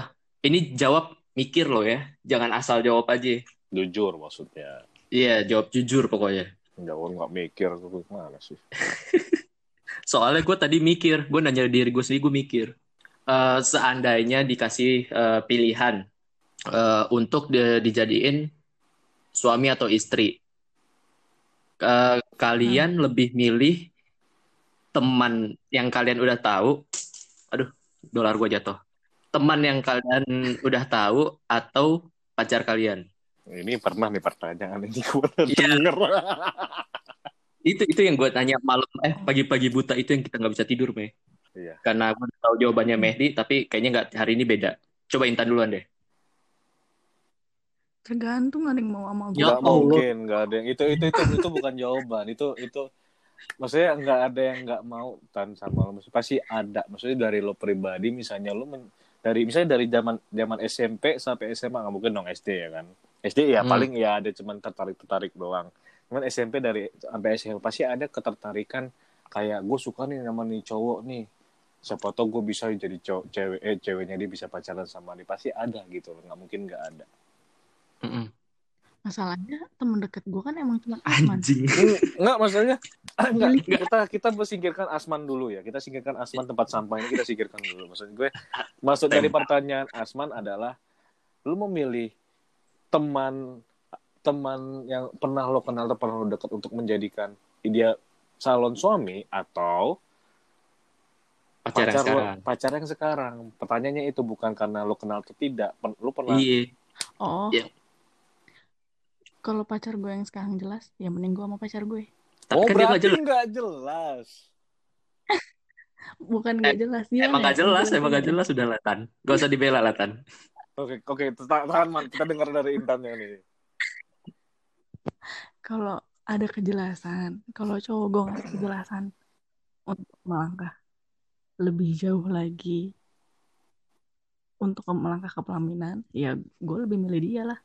Speaker 3: ini jawab mikir lo ya. Jangan asal jawab aja.
Speaker 2: Jujur maksudnya.
Speaker 3: Iya, jawab jujur pokoknya.
Speaker 2: Jawab nggak mikir tuh gimana sih? (laughs)
Speaker 3: Soalnya gue tadi mikir, gue nanya diri gue sendiri, gue mikir. Eh, seandainya dikasih eh, pilihan eh, untuk di- dijadiin suami atau istri, eh, kalian lebih milih teman yang kalian udah tahu, aduh, dolar gue jatuh. Teman yang kalian udah tahu atau pacar kalian?
Speaker 2: Ini pernah nih pertanyaan ini (laughs) gue udah
Speaker 3: Iya.
Speaker 2: denger.
Speaker 3: Itu itu yang gue tanya malam, eh pagi-pagi buta itu yang kita nggak bisa tidur, Meh.
Speaker 2: Iya.
Speaker 3: Karena gue tahu jawabannya Mehdi, tapi kayaknya nggak hari ini beda. Coba Intan duluan deh.
Speaker 4: tergantung ada yang mau sama gue
Speaker 3: Ya
Speaker 2: mungkin, nggak ada yang itu itu itu itu bukan jawaban. Itu itu maksudnya nggak ada yang nggak mau tan sama lo. Maksudnya Pasti ada. Maksudnya dari lo pribadi, misalnya lo men- dari misalnya dari zaman zaman SMP sampai SMA nggak mungkin dong SD ya kan. SD ya
Speaker 3: Hmm.
Speaker 2: paling ya ada cuman tertarik tertarik doang. Cuman SMP dari sampai SMA pasti ada ketertarikan kayak gue suka nih sama nih cowok nih. Siapa tau gue bisa jadi cowok cewek eh ceweknya dia bisa pacaran sama dia pasti ada gitu loh. Nggak mungkin nggak ada.
Speaker 3: Mm-mm.
Speaker 4: masalahnya temen deket gue kan emang cuma Asman
Speaker 3: Anjing.
Speaker 2: Enggak maksudnya enggak
Speaker 4: Milih.
Speaker 2: kita kita singkirkan Asman dulu ya. Kita singkirkan Asman tempat sampah ini kita singkirkan dulu. Maksud gue maksud dari pertanyaan Asman adalah lu memilih teman teman yang pernah lo kenal atau pernah lo dekat untuk menjadikan dia calon suami atau
Speaker 3: pacar, yang
Speaker 2: pacar lo,
Speaker 3: sekarang
Speaker 2: pacar yang sekarang. Pertanyaannya itu bukan karena lo kenal atau tidak. Pen- Lo pernah
Speaker 3: iya
Speaker 4: Oh.
Speaker 3: Iya.
Speaker 4: Kalau pacar gue yang sekarang jelas, ya mending gue sama pacar gue.
Speaker 3: tapi
Speaker 2: Oh,
Speaker 3: kan dia
Speaker 2: berarti
Speaker 3: jelas
Speaker 2: nggak jelas. (laughs)
Speaker 4: Bukan gak jelas dia.
Speaker 3: emang nggak jelas emang nggak
Speaker 4: ya.
Speaker 3: jelas sudah latan gak usah dibela latan
Speaker 2: Oke, oke, tahan, tahan man. Kita dengar dari Intannya nih.
Speaker 4: Kalau ada kejelasan, kalau cowok gue ngasih kejelasan untuk melangkah lebih jauh lagi untuk melangkah ke pelaminan, ya gue lebih milih dia lah.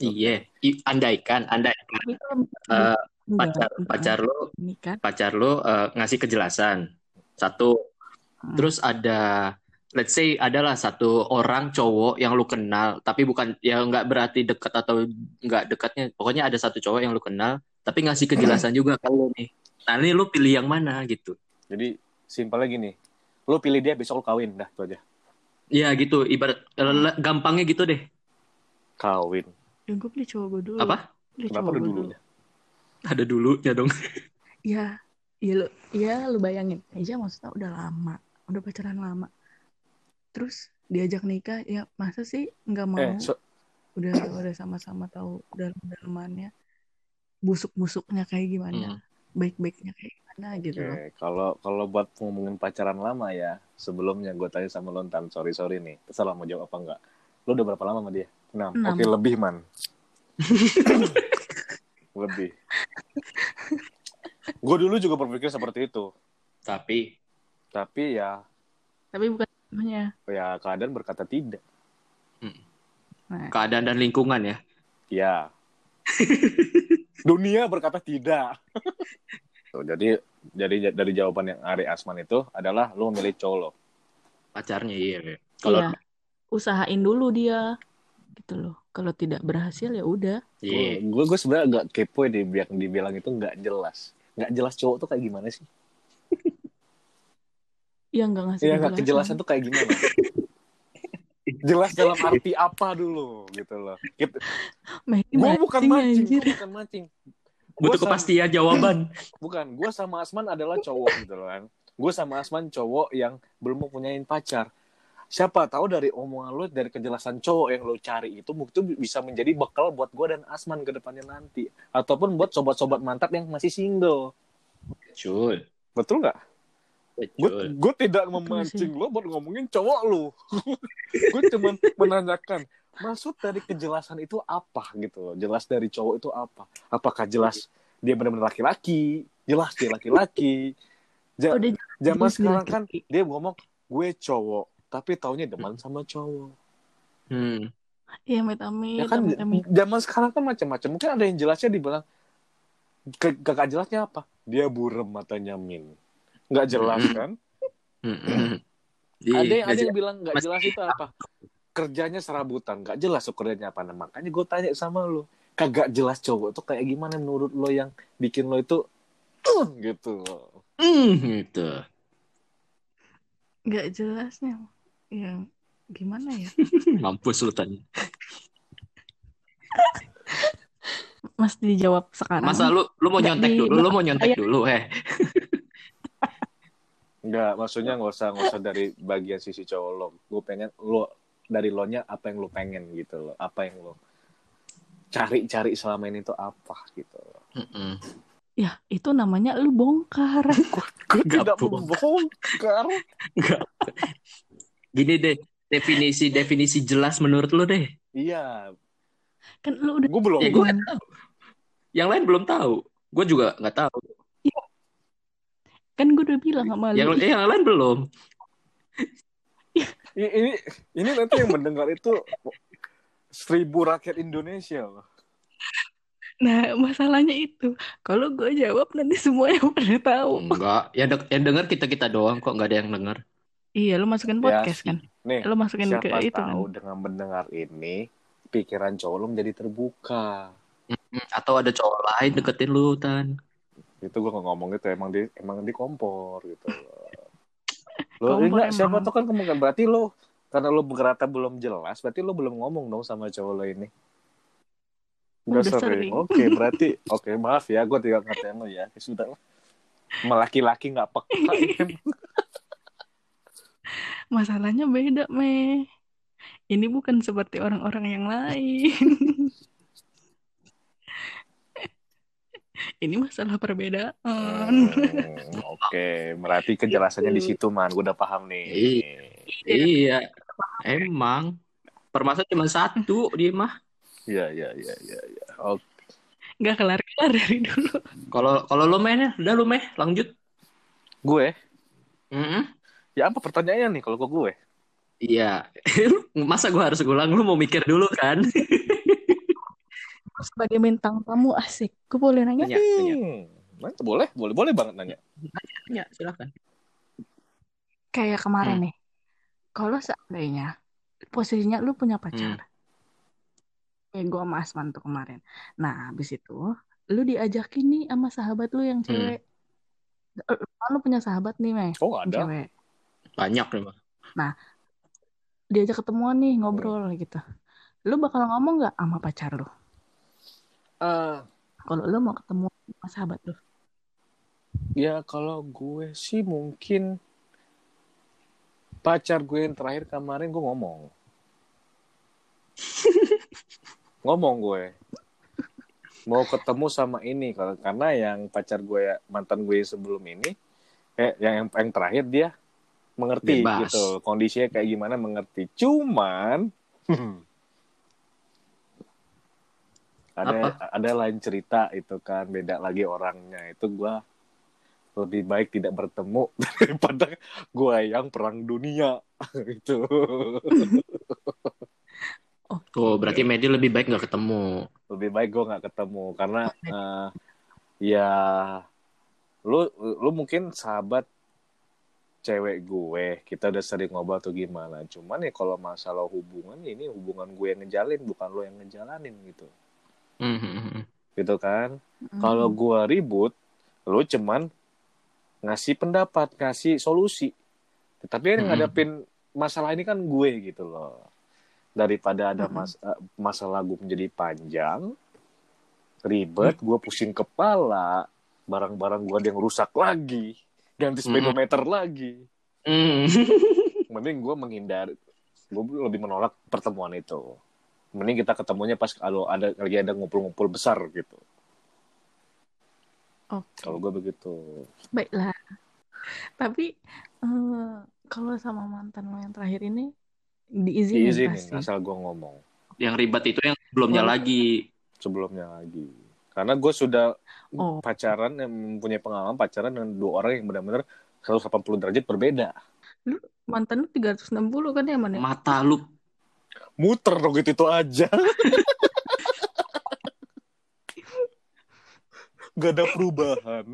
Speaker 3: iya andaikan andaikan eh,
Speaker 4: enggak,
Speaker 3: pacar
Speaker 4: enggak,
Speaker 3: pacar lo
Speaker 4: ini kan,
Speaker 3: pacar lo eh, ngasih kejelasan satu
Speaker 4: Hmm.
Speaker 3: terus ada let's say adalah satu orang cowok yang lu kenal tapi bukan ya nggak berarti dekat atau nggak dekatnya pokoknya ada satu cowok yang lu kenal tapi ngasih kejelasan juga ke lu nih nah ini lu pilih yang mana gitu
Speaker 2: Jadi simpelnya gini, lo pilih dia besok lo kawin, dah itu aja.
Speaker 3: ya gitu ibarat eh, gampangnya gitu deh
Speaker 2: Kawin.
Speaker 4: ya gue pilih cowok gue dulu.
Speaker 3: apa
Speaker 4: Pilih
Speaker 2: Kenapa
Speaker 4: cowok
Speaker 2: udah
Speaker 4: gue
Speaker 2: dulu?
Speaker 4: dulu.
Speaker 3: ada dulunya dong
Speaker 4: Ya, ya lu, ya lu bayangin aja maksudnya udah lama, udah pacaran lama. Terus diajak nikah, ya masa sih nggak mau?
Speaker 2: Eh, so-
Speaker 4: Udah udah sama-sama tahu dalam-dalamannya busuk-busuknya kayak gimana,
Speaker 3: Hmm.
Speaker 4: baik-baiknya kayak gimana gitu loh.
Speaker 2: Oke, kalau kalau buat ngomongin pacaran lama ya, sebelumnya gue tanya sama lo Tan, sorry sorry nih, terserah mau jawab apa enggak. Lo udah berapa lama sama dia? Enam.
Speaker 4: Enam.
Speaker 2: Oke lebih man. (laughs) lebih. gue dulu juga berpikir seperti itu,
Speaker 3: tapi
Speaker 2: tapi ya
Speaker 4: Tapi bukan semuanya.
Speaker 2: ya keadaan berkata tidak.
Speaker 4: Nah,
Speaker 3: keadaan dan lingkungan ya
Speaker 2: Ya. (laughs) Dunia berkata tidak. Tuh, jadi jadi dari jawaban yang Ari Asman itu adalah lo memilih cowok lo.
Speaker 3: pacarnya iya kalau
Speaker 4: iya, usahain dulu dia gitu loh. Kalau tidak berhasil ya udah.
Speaker 3: iya
Speaker 2: Gue gue sebenarnya agak kepo ya dibilang dibilang itu nggak jelas. Nggak jelas cowok tuh kayak gimana sih?
Speaker 4: Ya nggak ngasih
Speaker 2: Iya nggak kejelasan tuh kayak gimana? Jelas dalam arti apa dulu gitu loh. Gitu. Gue bukan mancing, gue bukan mancing. Gua
Speaker 3: butuh
Speaker 2: sama-
Speaker 3: kepastian jawaban (clears throat)
Speaker 2: Bukan, gue sama Asman adalah cowok gitu loh kan. Gue sama Asman cowok yang belum mempunyai pacar. Siapa tahu dari omongan lo, dari kejelasan cowok yang lo cari itu, mungkin bisa menjadi bekal buat gue dan Asman ke depannya nanti. Ataupun buat sobat-sobat mantap yang masih single.
Speaker 3: Cud.
Speaker 2: Betul nggak? Gue
Speaker 3: Betul.
Speaker 2: gue tidak memancing lo buat ngomongin cowok lo. (laughs) gue cuma menanyakan maksud dari kejelasan itu apa gitu loh. Jelas dari cowok itu apa? Apakah jelas dia benar-benar laki-laki? Jelas dia laki-laki. Ja-
Speaker 4: Udah
Speaker 2: zaman sekarang kan dia ngomong gue cowok, tapi taunya demen sama cowok.
Speaker 3: Hmm.
Speaker 4: Iya, amit-amit,
Speaker 2: Ya kan zaman sekarang kan macam-macam. Mungkin ada yang jelasnya dibilang ke kakak jelasnya apa? Dia burem matanya min. Nggak jelas kan?
Speaker 3: Hmm.
Speaker 2: ada yang
Speaker 3: Iya,
Speaker 2: ada yang bilang nggak
Speaker 3: Mas-
Speaker 2: jelas itu apa kerjanya serabutan nggak jelas tuh kerjanya apa nah, makanya gue tanya sama lo kagak jelas cowok tuh kayak gimana menurut lo yang bikin lo itu "Uh," gitu
Speaker 3: Hmm, gitu.
Speaker 4: Nggak jelasnya. Ya, gimana ya? (laughs)
Speaker 3: Mampus lu tanya.
Speaker 4: Mas dijawab sekarang.
Speaker 3: Masa lu lu mau nyontek
Speaker 4: di
Speaker 3: dulu, lu mau nyontek
Speaker 4: layar.
Speaker 3: dulu, eh. (laughs)
Speaker 2: nggak maksudnya nggak usah nggak usah dari bagian sisi cowok lo gue pengen lo dari lo nya apa yang lo pengen gitu loh apa yang lo cari-cari selama ini tuh apa gitu loh
Speaker 3: Mm-mm.
Speaker 4: Ya, itu namanya lu bongkar. (laughs)
Speaker 2: gue tidak
Speaker 3: bohong.
Speaker 2: membongkar
Speaker 3: Enggak. Gini deh, definisi definisi jelas menurut lu deh.
Speaker 2: iya
Speaker 4: kan lu udah
Speaker 2: gue belum
Speaker 3: Ya gue tahu. Yang lain belum tahu. Gue juga nggak tahu.
Speaker 4: Kan gue udah bilang sama
Speaker 3: Yang
Speaker 4: lu.
Speaker 3: eh, yang lain belum.
Speaker 2: Ini ini nanti yang mendengar itu seribu rakyat Indonesia loh
Speaker 4: Nah, masalahnya itu. Kalau gue jawab nanti semuanya (laughs) pada tahu.
Speaker 3: Enggak. Ya dek yang denger kita kita doang kok nggak ada yang denger.
Speaker 4: Iya, lu masukin
Speaker 2: Ya,
Speaker 4: podcast kan?
Speaker 2: nih
Speaker 4: Lu masukin ke
Speaker 2: siapa
Speaker 4: itu kan?
Speaker 2: tahu dengan mendengar ini pikiran cowok lo menjadi terbuka
Speaker 3: Atau ada cowok lain deketin lu tan.
Speaker 2: Itu gue nggak ngomong gitu emang di emang di kompor gitu (laughs) lo enggak siapa tuh kan kemungkinan berarti lo karena lo berkata belum jelas berarti lo belum ngomong dong sama cowok lo ini Udah, sering.
Speaker 4: sering.
Speaker 2: Oke, berarti oke maaf ya, gue tidak ngatain lo ya. Ya Sudah lah. Melaki-laki nggak peka. (laughs)
Speaker 4: Masalahnya beda, Meh. Ini bukan seperti orang-orang yang lain. (laughs) (laughs) Ini masalah perbedaan.
Speaker 2: Hmm, (laughs) Oke, berarti kejelasannya di situ man. Gue udah paham nih.
Speaker 3: Iya, emang. Permasalahan cuma satu dia mah.
Speaker 2: Iya, iya, iya, iya. iya. Oke.
Speaker 4: Nggak kelar-kelar dari dulu.
Speaker 3: Kalau kalau lo meh, udah lo meh, lanjut.
Speaker 2: Gue,
Speaker 3: Mm-mm.
Speaker 2: ya apa pertanyaannya nih kalau ke gue?
Speaker 3: Iya. (laughs) Masa gue harus ulang? Lu mau mikir dulu kan?
Speaker 4: Sebagai bintang tamu asik. Gue boleh nanya?
Speaker 3: Tanya, tanya.
Speaker 2: Hmm, nanya, boleh, boleh, boleh banget nanya.
Speaker 3: Tanya, silakan.
Speaker 4: Kayak kemarin
Speaker 3: Hmm.
Speaker 4: nih. Kalau seandainya posisinya lu punya
Speaker 3: Hmm.
Speaker 4: pacar. Kayak gue sama Asman tuh kemarin. Nah, habis itu lu diajakin nih sama sahabat lu yang cewek. Eh, Lu punya sahabat nih, Meh.
Speaker 2: Oh, ada.
Speaker 4: Cewek.
Speaker 3: Banyak nih mah.
Speaker 4: Diajak ketemuan nih, ngobrol gitu. Lu bakal ngomong nggak sama pacar lu?
Speaker 2: Eh,
Speaker 4: Kalau lu mau ketemu sama sahabat lu.
Speaker 2: ya kalau gue sih mungkin pacar gue yang terakhir kemarin gue ngomong. (laughs) ngomong gue. Mau ketemu sama ini kalau karena yang pacar gue mantan gue sebelum ini eh yang yang terakhir dia mengerti
Speaker 3: Bebas.
Speaker 2: gitu kondisinya kayak gimana mengerti cuman (clears throat) ada ada lain cerita itu kan beda lagi orangnya. Itu gue lebih baik tidak bertemu (laughs) daripada gue yang perang dunia. (laughs) Itu. (laughs)
Speaker 3: Oh, berarti Medi lebih baik nggak ketemu.
Speaker 2: lebih baik gue nggak ketemu karena eh, ya lu lu mungkin sahabat cewek gue kita udah sering ngobrol tuh gimana. Cuman ya kalau masalah hubungan ini hubungan gue yang ngejalin bukan lo yang ngejalanin gitu
Speaker 3: Mhm.
Speaker 2: gitu kan
Speaker 4: Hmm.
Speaker 2: kalau gue ribut lo cuman ngasih pendapat ngasih solusi tetapi yang
Speaker 3: Mm-mm.
Speaker 2: ngadepin masalah ini kan gue gitu loh daripada ada mas eh, masalah gue menjadi panjang ribet gue pusing kepala barang-barang gue ada yang rusak lagi ganti speedometer lagi
Speaker 3: Hmm.
Speaker 2: mending gue menghindar gue lebih menolak pertemuan itu mending kita ketemunya pas kalau ada lagi ada ngumpul-ngumpul besar gitu
Speaker 4: Oke.
Speaker 2: kalau gue begitu
Speaker 4: Baiklah. Tapi eh, kalau sama mantan lo yang terakhir ini diizinin,
Speaker 2: diizinin
Speaker 4: pasti.
Speaker 2: asal gue ngomong
Speaker 3: Yang ribet itu yang sebelumnya
Speaker 4: Oh.
Speaker 3: lagi.
Speaker 2: sebelumnya lagi karena gue sudah
Speaker 4: Oh.
Speaker 2: pacaran yang mempunyai pengalaman pacaran dengan dua orang yang benar-benar 180 derajat berbeda
Speaker 4: Mantan lu 360 kan ya, Man? ya?
Speaker 3: Mata lu
Speaker 2: muter dong gitu itu aja. Gak ada perubahan.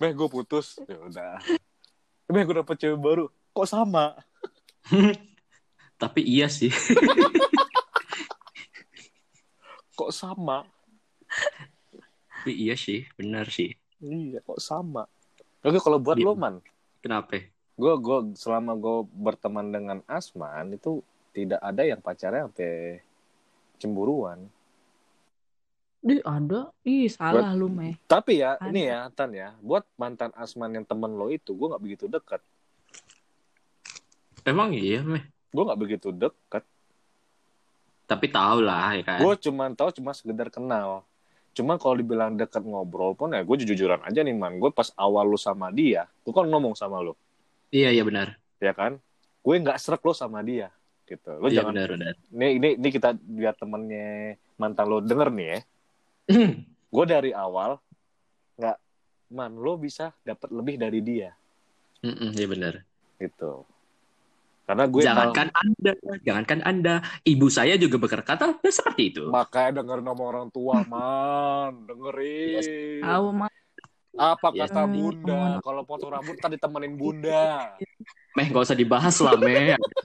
Speaker 2: Meh gue putus. Ya udah. Meh gue dapet cewek baru. Kok sama? (laughs)
Speaker 3: Tapi iya sih. (laughs)
Speaker 2: kok sama?
Speaker 3: Tapi iya sih, benar sih.
Speaker 2: iya kok sama? Oke kalau buat
Speaker 3: Iya.
Speaker 2: lo man?
Speaker 3: Kenapa?
Speaker 2: gue gue selama gue berteman dengan Asman itu tidak ada yang pacarnya sampai cemburuan
Speaker 4: Ih, ada. Ih, salah lu, Meh.
Speaker 2: tapi ya
Speaker 4: Ada.
Speaker 2: ini ya Tan ya buat mantan Asman yang temen lo itu gue nggak begitu dekat
Speaker 3: Emang iya, meh.
Speaker 2: gue nggak begitu dekat
Speaker 3: Tapi tahu lah, ya kan.
Speaker 2: gue cuma tahu cuma sekedar kenal cuma kalau dibilang dekat ngobrol pun ya gue jujuran aja nih man gue pas awal lu sama dia gue kan ngomong sama lu
Speaker 3: Iya, iya benar.
Speaker 2: ya kan gue nggak serak lo sama dia gitu lo
Speaker 3: Iya
Speaker 2: jangan
Speaker 3: benar, benar.
Speaker 2: ini ini ini kita biar temennya mantan lo denger nih ya (clears throat) gue dari awal nggak man lo bisa dapat lebih dari dia
Speaker 3: Mm-mm, Iya benar.
Speaker 2: gitu karena gue
Speaker 3: Jangankan Anda, jangankan Anda, ibu saya juga berkata seperti itu.
Speaker 2: makanya dengerin nama orang tua (laughs) man dengerin
Speaker 4: Tahu, Mah.
Speaker 2: apa
Speaker 3: Yes.
Speaker 2: kata bunda kalau potong rambut tadi temenin bunda
Speaker 3: Meh, gak usah dibahas lah, Meh. (laughs)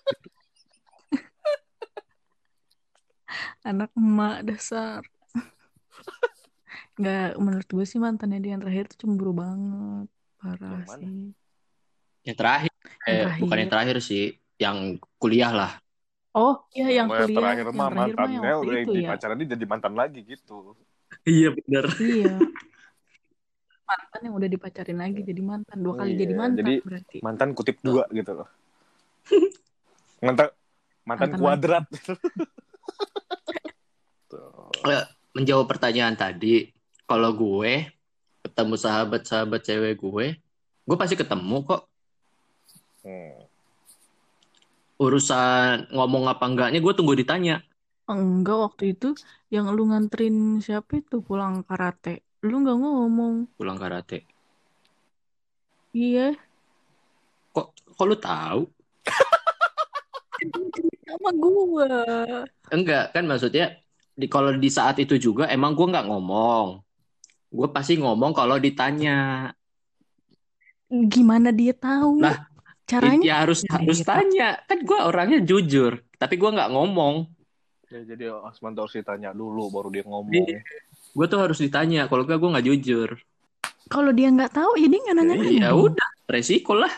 Speaker 4: Anak emak dasar. Nggak, menurut gue sih mantannya dia yang terakhir tuh cemburu banget. Parah
Speaker 2: Yang
Speaker 4: sih.
Speaker 3: Yang terakhir,
Speaker 4: Yang
Speaker 3: eh, bukan yang terakhir sih, yang kuliah lah.
Speaker 4: Oh, iya yang
Speaker 2: Sama
Speaker 4: kuliah.
Speaker 2: terakhir
Speaker 4: yang
Speaker 2: mah
Speaker 4: terakhir mah yang
Speaker 2: mantannya udah
Speaker 4: itu
Speaker 2: di
Speaker 4: ya.
Speaker 2: pacaran dia jadi mantan lagi gitu.
Speaker 3: Iya bener.
Speaker 4: Iya. (laughs) Mantan yang udah dipacarin lagi jadi mantan. Dua kali
Speaker 2: Iya,
Speaker 4: jadi mantan
Speaker 2: jadi
Speaker 4: berarti.
Speaker 2: Mantan kutip dua gitu loh. (laughs) Mantan mantan
Speaker 4: Mantan
Speaker 2: kuadrat.
Speaker 3: Eh, Menjawab pertanyaan tadi, kalau gue ketemu sahabat-sahabat cewek gue, gue pasti ketemu kok.
Speaker 2: Hmm.
Speaker 3: Urusan ngomong apa enggaknya gue tunggu ditanya.
Speaker 4: Enggak waktu itu yang lu nganterin siapa itu pulang karate. Lu nggak ngomong.
Speaker 3: Pulang karate.
Speaker 4: Iya.
Speaker 3: Kok kok lu tahu? (laughs)
Speaker 4: Sama gua.
Speaker 3: Enggak, kan maksudnya di kalau di saat itu juga emang gue nggak ngomong. Gue pasti ngomong kalau ditanya.
Speaker 4: Gimana dia tahu?
Speaker 3: Lah,
Speaker 4: Caranya
Speaker 3: Ya harus
Speaker 4: gimana
Speaker 3: harus
Speaker 4: tahu?
Speaker 3: tanya. Kan gue orangnya jujur, tapi gue nggak ngomong.
Speaker 2: Ya, jadi Asman tuh harus ditanya dulu baru dia ngomong.
Speaker 3: Gue tuh harus ditanya. Kalau enggak gue nggak jujur.
Speaker 4: Kalau dia nggak tahu, ya dia nggak nanya.
Speaker 3: Ya udah, resiko lah.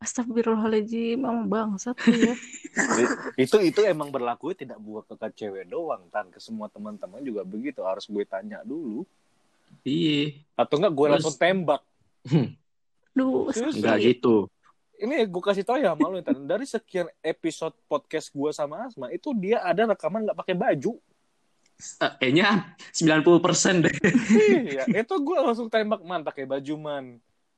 Speaker 4: Astagfirullahaladzim, emang bangsat tuh ya.
Speaker 2: itu itu emang berlaku tidak buat ke cewek doang tan. Ke semua teman-teman juga begitu harus gue tanya dulu.
Speaker 3: Iya.
Speaker 2: atau enggak gue
Speaker 3: Terus-
Speaker 2: langsung tembak
Speaker 4: Duh,
Speaker 2: Serius,
Speaker 3: Enggak gitu.
Speaker 2: ini gue kasih tau ya malu tan. Dari sekian episode podcast gue sama Asma itu dia ada rekaman nggak pakai baju.
Speaker 3: Eh, kayaknya 90% deh.
Speaker 2: iya itu gue langsung tembak man pakai baju man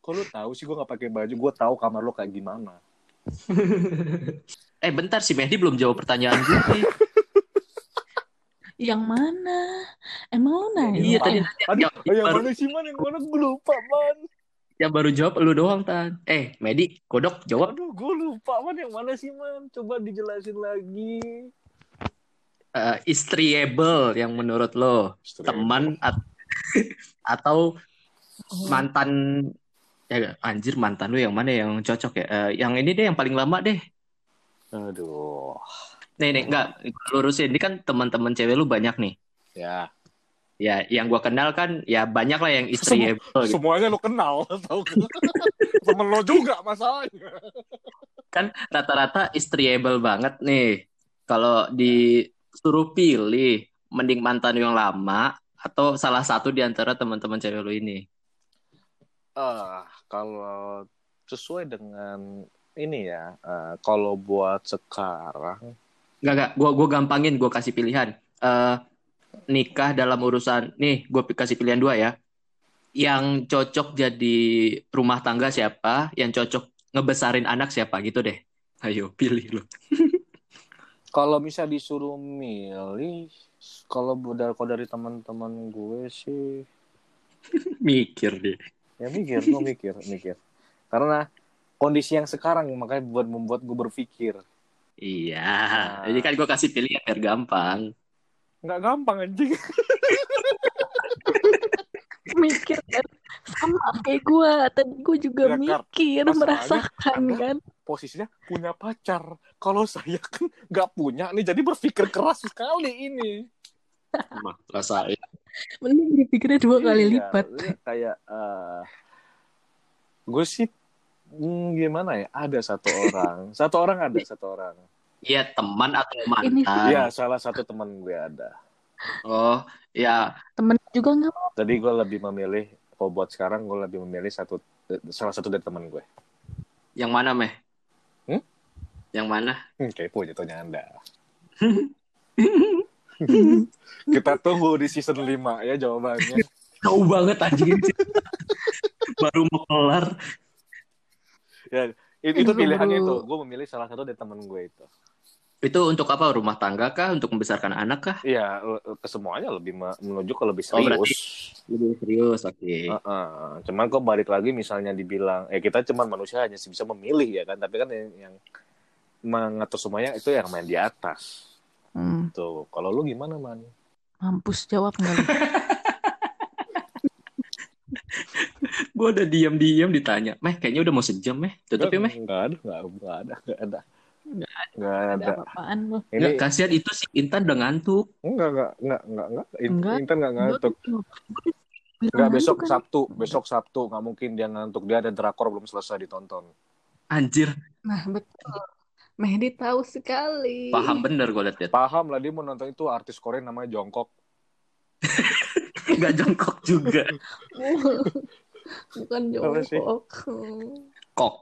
Speaker 2: kok lu tahu sih gue nggak pakai baju? Gue tahu kamar lo kayak gimana. (laughs)
Speaker 3: Eh bentar si Mehdi belum jawab pertanyaan gue. (laughs)
Speaker 4: yang mana? Emang lu nanya?
Speaker 3: Iya tadi
Speaker 2: aduh
Speaker 3: yang,
Speaker 2: yang
Speaker 3: baru,
Speaker 2: mana sih man? Yang mana? Gue lupa man.
Speaker 3: Yang baru jawab lu doang tan. Eh Mehdi, kodok jawab.
Speaker 2: Aduh gue lupa man yang mana sih man? Coba dijelasin lagi.
Speaker 3: Eh, istriable yang menurut lo. Teman at- (laughs) atau
Speaker 4: Oh,
Speaker 3: mantan ya anjir mantan lu yang mana yang cocok ya? Eh, yang ini deh yang paling lama deh.
Speaker 2: aduh
Speaker 3: Nih nih enggak lurusin ini kan teman-teman cewek lu banyak nih.
Speaker 2: ya
Speaker 3: Ya yang gua kenal kan ya banyak lah yang istriable gitu.
Speaker 2: semuanya lo kenal (laughs) tau temen lo juga masalahnya
Speaker 3: kan rata-rata istriable banget nih. Kalau disuruh pilih, mending mantan yang lama atau salah satu di antara teman-teman cewek lu ini.
Speaker 2: ah kalau sesuai dengan ini ya eh, kalau buat sekarang
Speaker 3: Enggak enggak, gua gua gampangin, gua kasih pilihan. Eh nikah dalam urusan nih, gua kasih pilihan dua ya. Yang cocok jadi rumah tangga siapa? Yang cocok ngebesarin anak siapa gitu deh. Ayo pilih lu. (laughs)
Speaker 2: kalau bisa disuruh milih kalau dari kalau dari teman-teman gue sih (laughs)
Speaker 3: Mikir deh.
Speaker 2: Ya mikir gue mikir mikir. Karena kondisi yang sekarang makanya buat membuat gue berpikir.
Speaker 3: Iya,
Speaker 2: Nah.
Speaker 3: jadi kan gua kasih pilihan biar gampang.
Speaker 2: nggak gampang anjing. (laughs)
Speaker 4: Mikir kan? Sama kayak gua. Tadi gua juga
Speaker 2: Ya,
Speaker 4: mikir
Speaker 2: Masalahnya
Speaker 4: merasakan kan?
Speaker 2: Posisinya punya pacar. Kalau saya kan nggak punya nih jadi berpikir keras sekali ini.
Speaker 3: Mah, rasain.
Speaker 4: Mending dipikirnya dua kali
Speaker 2: Iya,
Speaker 4: lipat
Speaker 2: iya, kayak eh gue sih hmm, gimana ya ada satu orang (laughs) satu orang ada satu orang
Speaker 3: Iya, teman atau
Speaker 4: Ini-
Speaker 3: mantan.
Speaker 2: Iya salah satu teman gue ada
Speaker 3: Oh, ya
Speaker 4: temen juga nggak mau
Speaker 2: Tadi gue lebih memilih, kalau buat sekarang gue lebih memilih satu salah satu dari teman gue.
Speaker 3: yang mana, Meh?
Speaker 2: Hmm?
Speaker 3: Yang mana?
Speaker 2: Hmm, kepo jatuhnya anda. (laughs) (laughs) Kita tunggu di season 5 ya jawabannya.
Speaker 3: Jauh banget anjing. Baru mau kelar.
Speaker 2: ya, itu, itu pilihannya itu. Gue memilih salah satu dari teman gue itu.
Speaker 3: Itu untuk apa? Rumah tangga kah? Untuk membesarkan anak kah?
Speaker 2: Iya, semuanya lebih me- menuju ke lebih
Speaker 3: Oh, berarti-
Speaker 2: serius.
Speaker 3: Lebih serius, oke.
Speaker 2: Heeh. Cuman kok balik lagi misalnya dibilang, eh kita cuman manusia hanya bisa memilih ya kan, tapi kan yang, yang mengatur semuanya itu yang main di atas.
Speaker 4: Hmm,
Speaker 2: Tuh, kalau lu gimana man?
Speaker 4: mampus jawab nggak lu (laughs)
Speaker 3: Gue udah diam-diam ditanya. Meh, kayaknya udah mau sejam, Meh. Tutup ya, Meh.
Speaker 2: Enggak ada, enggak, enggak ada, enggak ada.
Speaker 4: Nggak
Speaker 2: Enggak
Speaker 4: ada
Speaker 2: ada.
Speaker 4: apa-apaan lu
Speaker 2: Ini
Speaker 3: Nggak, kasihan itu si Intan udah ngantuk.
Speaker 2: enggak, enggak, enggak, enggak, enggak. In-
Speaker 4: Enggak.
Speaker 2: Intan enggak ngantuk. Enggak besok
Speaker 4: kan.
Speaker 2: Sabtu, besok Sabtu enggak mungkin dia ngantuk. Dia ada drakor belum selesai ditonton.
Speaker 3: Anjir.
Speaker 4: nah betul Mehdi tahu sekali.
Speaker 3: Paham bener gue liat-liat.
Speaker 2: Paham lah dia mau nonton itu artis Korea namanya Jongkok. (laughs)
Speaker 3: Gak jongkok juga.
Speaker 4: Bukan
Speaker 2: Apa
Speaker 4: jongkok.
Speaker 3: Kok.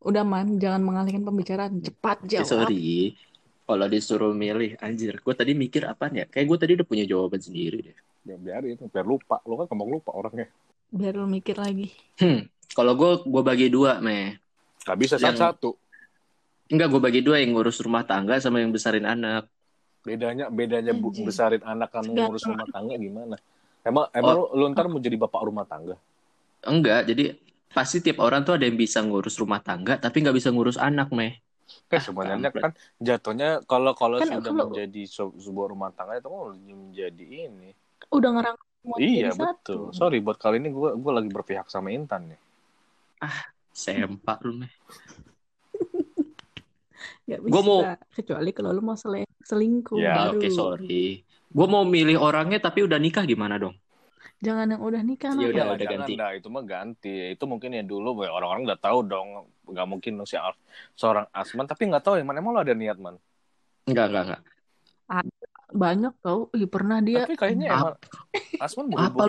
Speaker 4: Udah man, jangan mengalihkan pembicaraan. Cepat
Speaker 3: Eh,
Speaker 4: jawab.
Speaker 3: sorry. Kalau disuruh milih, anjir. Gue tadi mikir apaan ya? Kayak gue tadi udah punya jawaban sendiri deh.
Speaker 2: Ya biarin, biar lupa. Lu kan ngomong lupa orangnya.
Speaker 4: Biar lu mikir lagi.
Speaker 3: Hmm. Kalau gue, gue bagi dua, meh.
Speaker 2: Gak bisa
Speaker 3: Yang-
Speaker 2: satu-satu.
Speaker 3: Enggak, gue bagi dua yang ngurus rumah tangga sama yang besarin anak.
Speaker 2: Bedanya bedanya bu, besarin anak kan ngurus rumah tangga gimana? Emang emang lu, lu ntar mau jadi bapak rumah tangga?
Speaker 3: Enggak, jadi pasti tiap orang tuh ada yang bisa ngurus rumah tangga, tapi nggak bisa ngurus anak, meh.
Speaker 2: Kan sebenarnya kan jatuhnya kalau kalau
Speaker 4: Kan
Speaker 2: sudah
Speaker 4: kalau-
Speaker 2: menjadi se- sebuah rumah tangga itu kan menjadi ini.
Speaker 4: Udah ngerangkul semuanya
Speaker 2: iya
Speaker 4: jadi
Speaker 2: betul.
Speaker 4: satu.
Speaker 2: Sorry buat kali ini gue gue lagi berpihak sama Intan nih.
Speaker 3: Sempak lu, meh.
Speaker 4: Gak
Speaker 3: Gua
Speaker 4: bisa.
Speaker 3: mau-
Speaker 4: Kecuali kalau lu mau selingkuh
Speaker 2: Ya,
Speaker 4: baru.
Speaker 3: Oke, sorry. Gue mau milih orangnya tapi udah nikah gimana dong?
Speaker 4: Jangan yang udah nikah. Nak.
Speaker 3: udah,
Speaker 2: Jangan,
Speaker 3: udah ganti.
Speaker 2: dah, itu mah ganti. Itu mungkin ya dulu ya, orang-orang udah tahu dong. Gak mungkin dong si Al- seorang Asman. Tapi nggak tahu yang mana emang lo ada niat man.
Speaker 3: Enggak, enggak, enggak.
Speaker 4: Banyak tau. Ih, pernah dia.
Speaker 2: Tapi kayaknya emang Asman
Speaker 3: Apa?
Speaker 2: bukan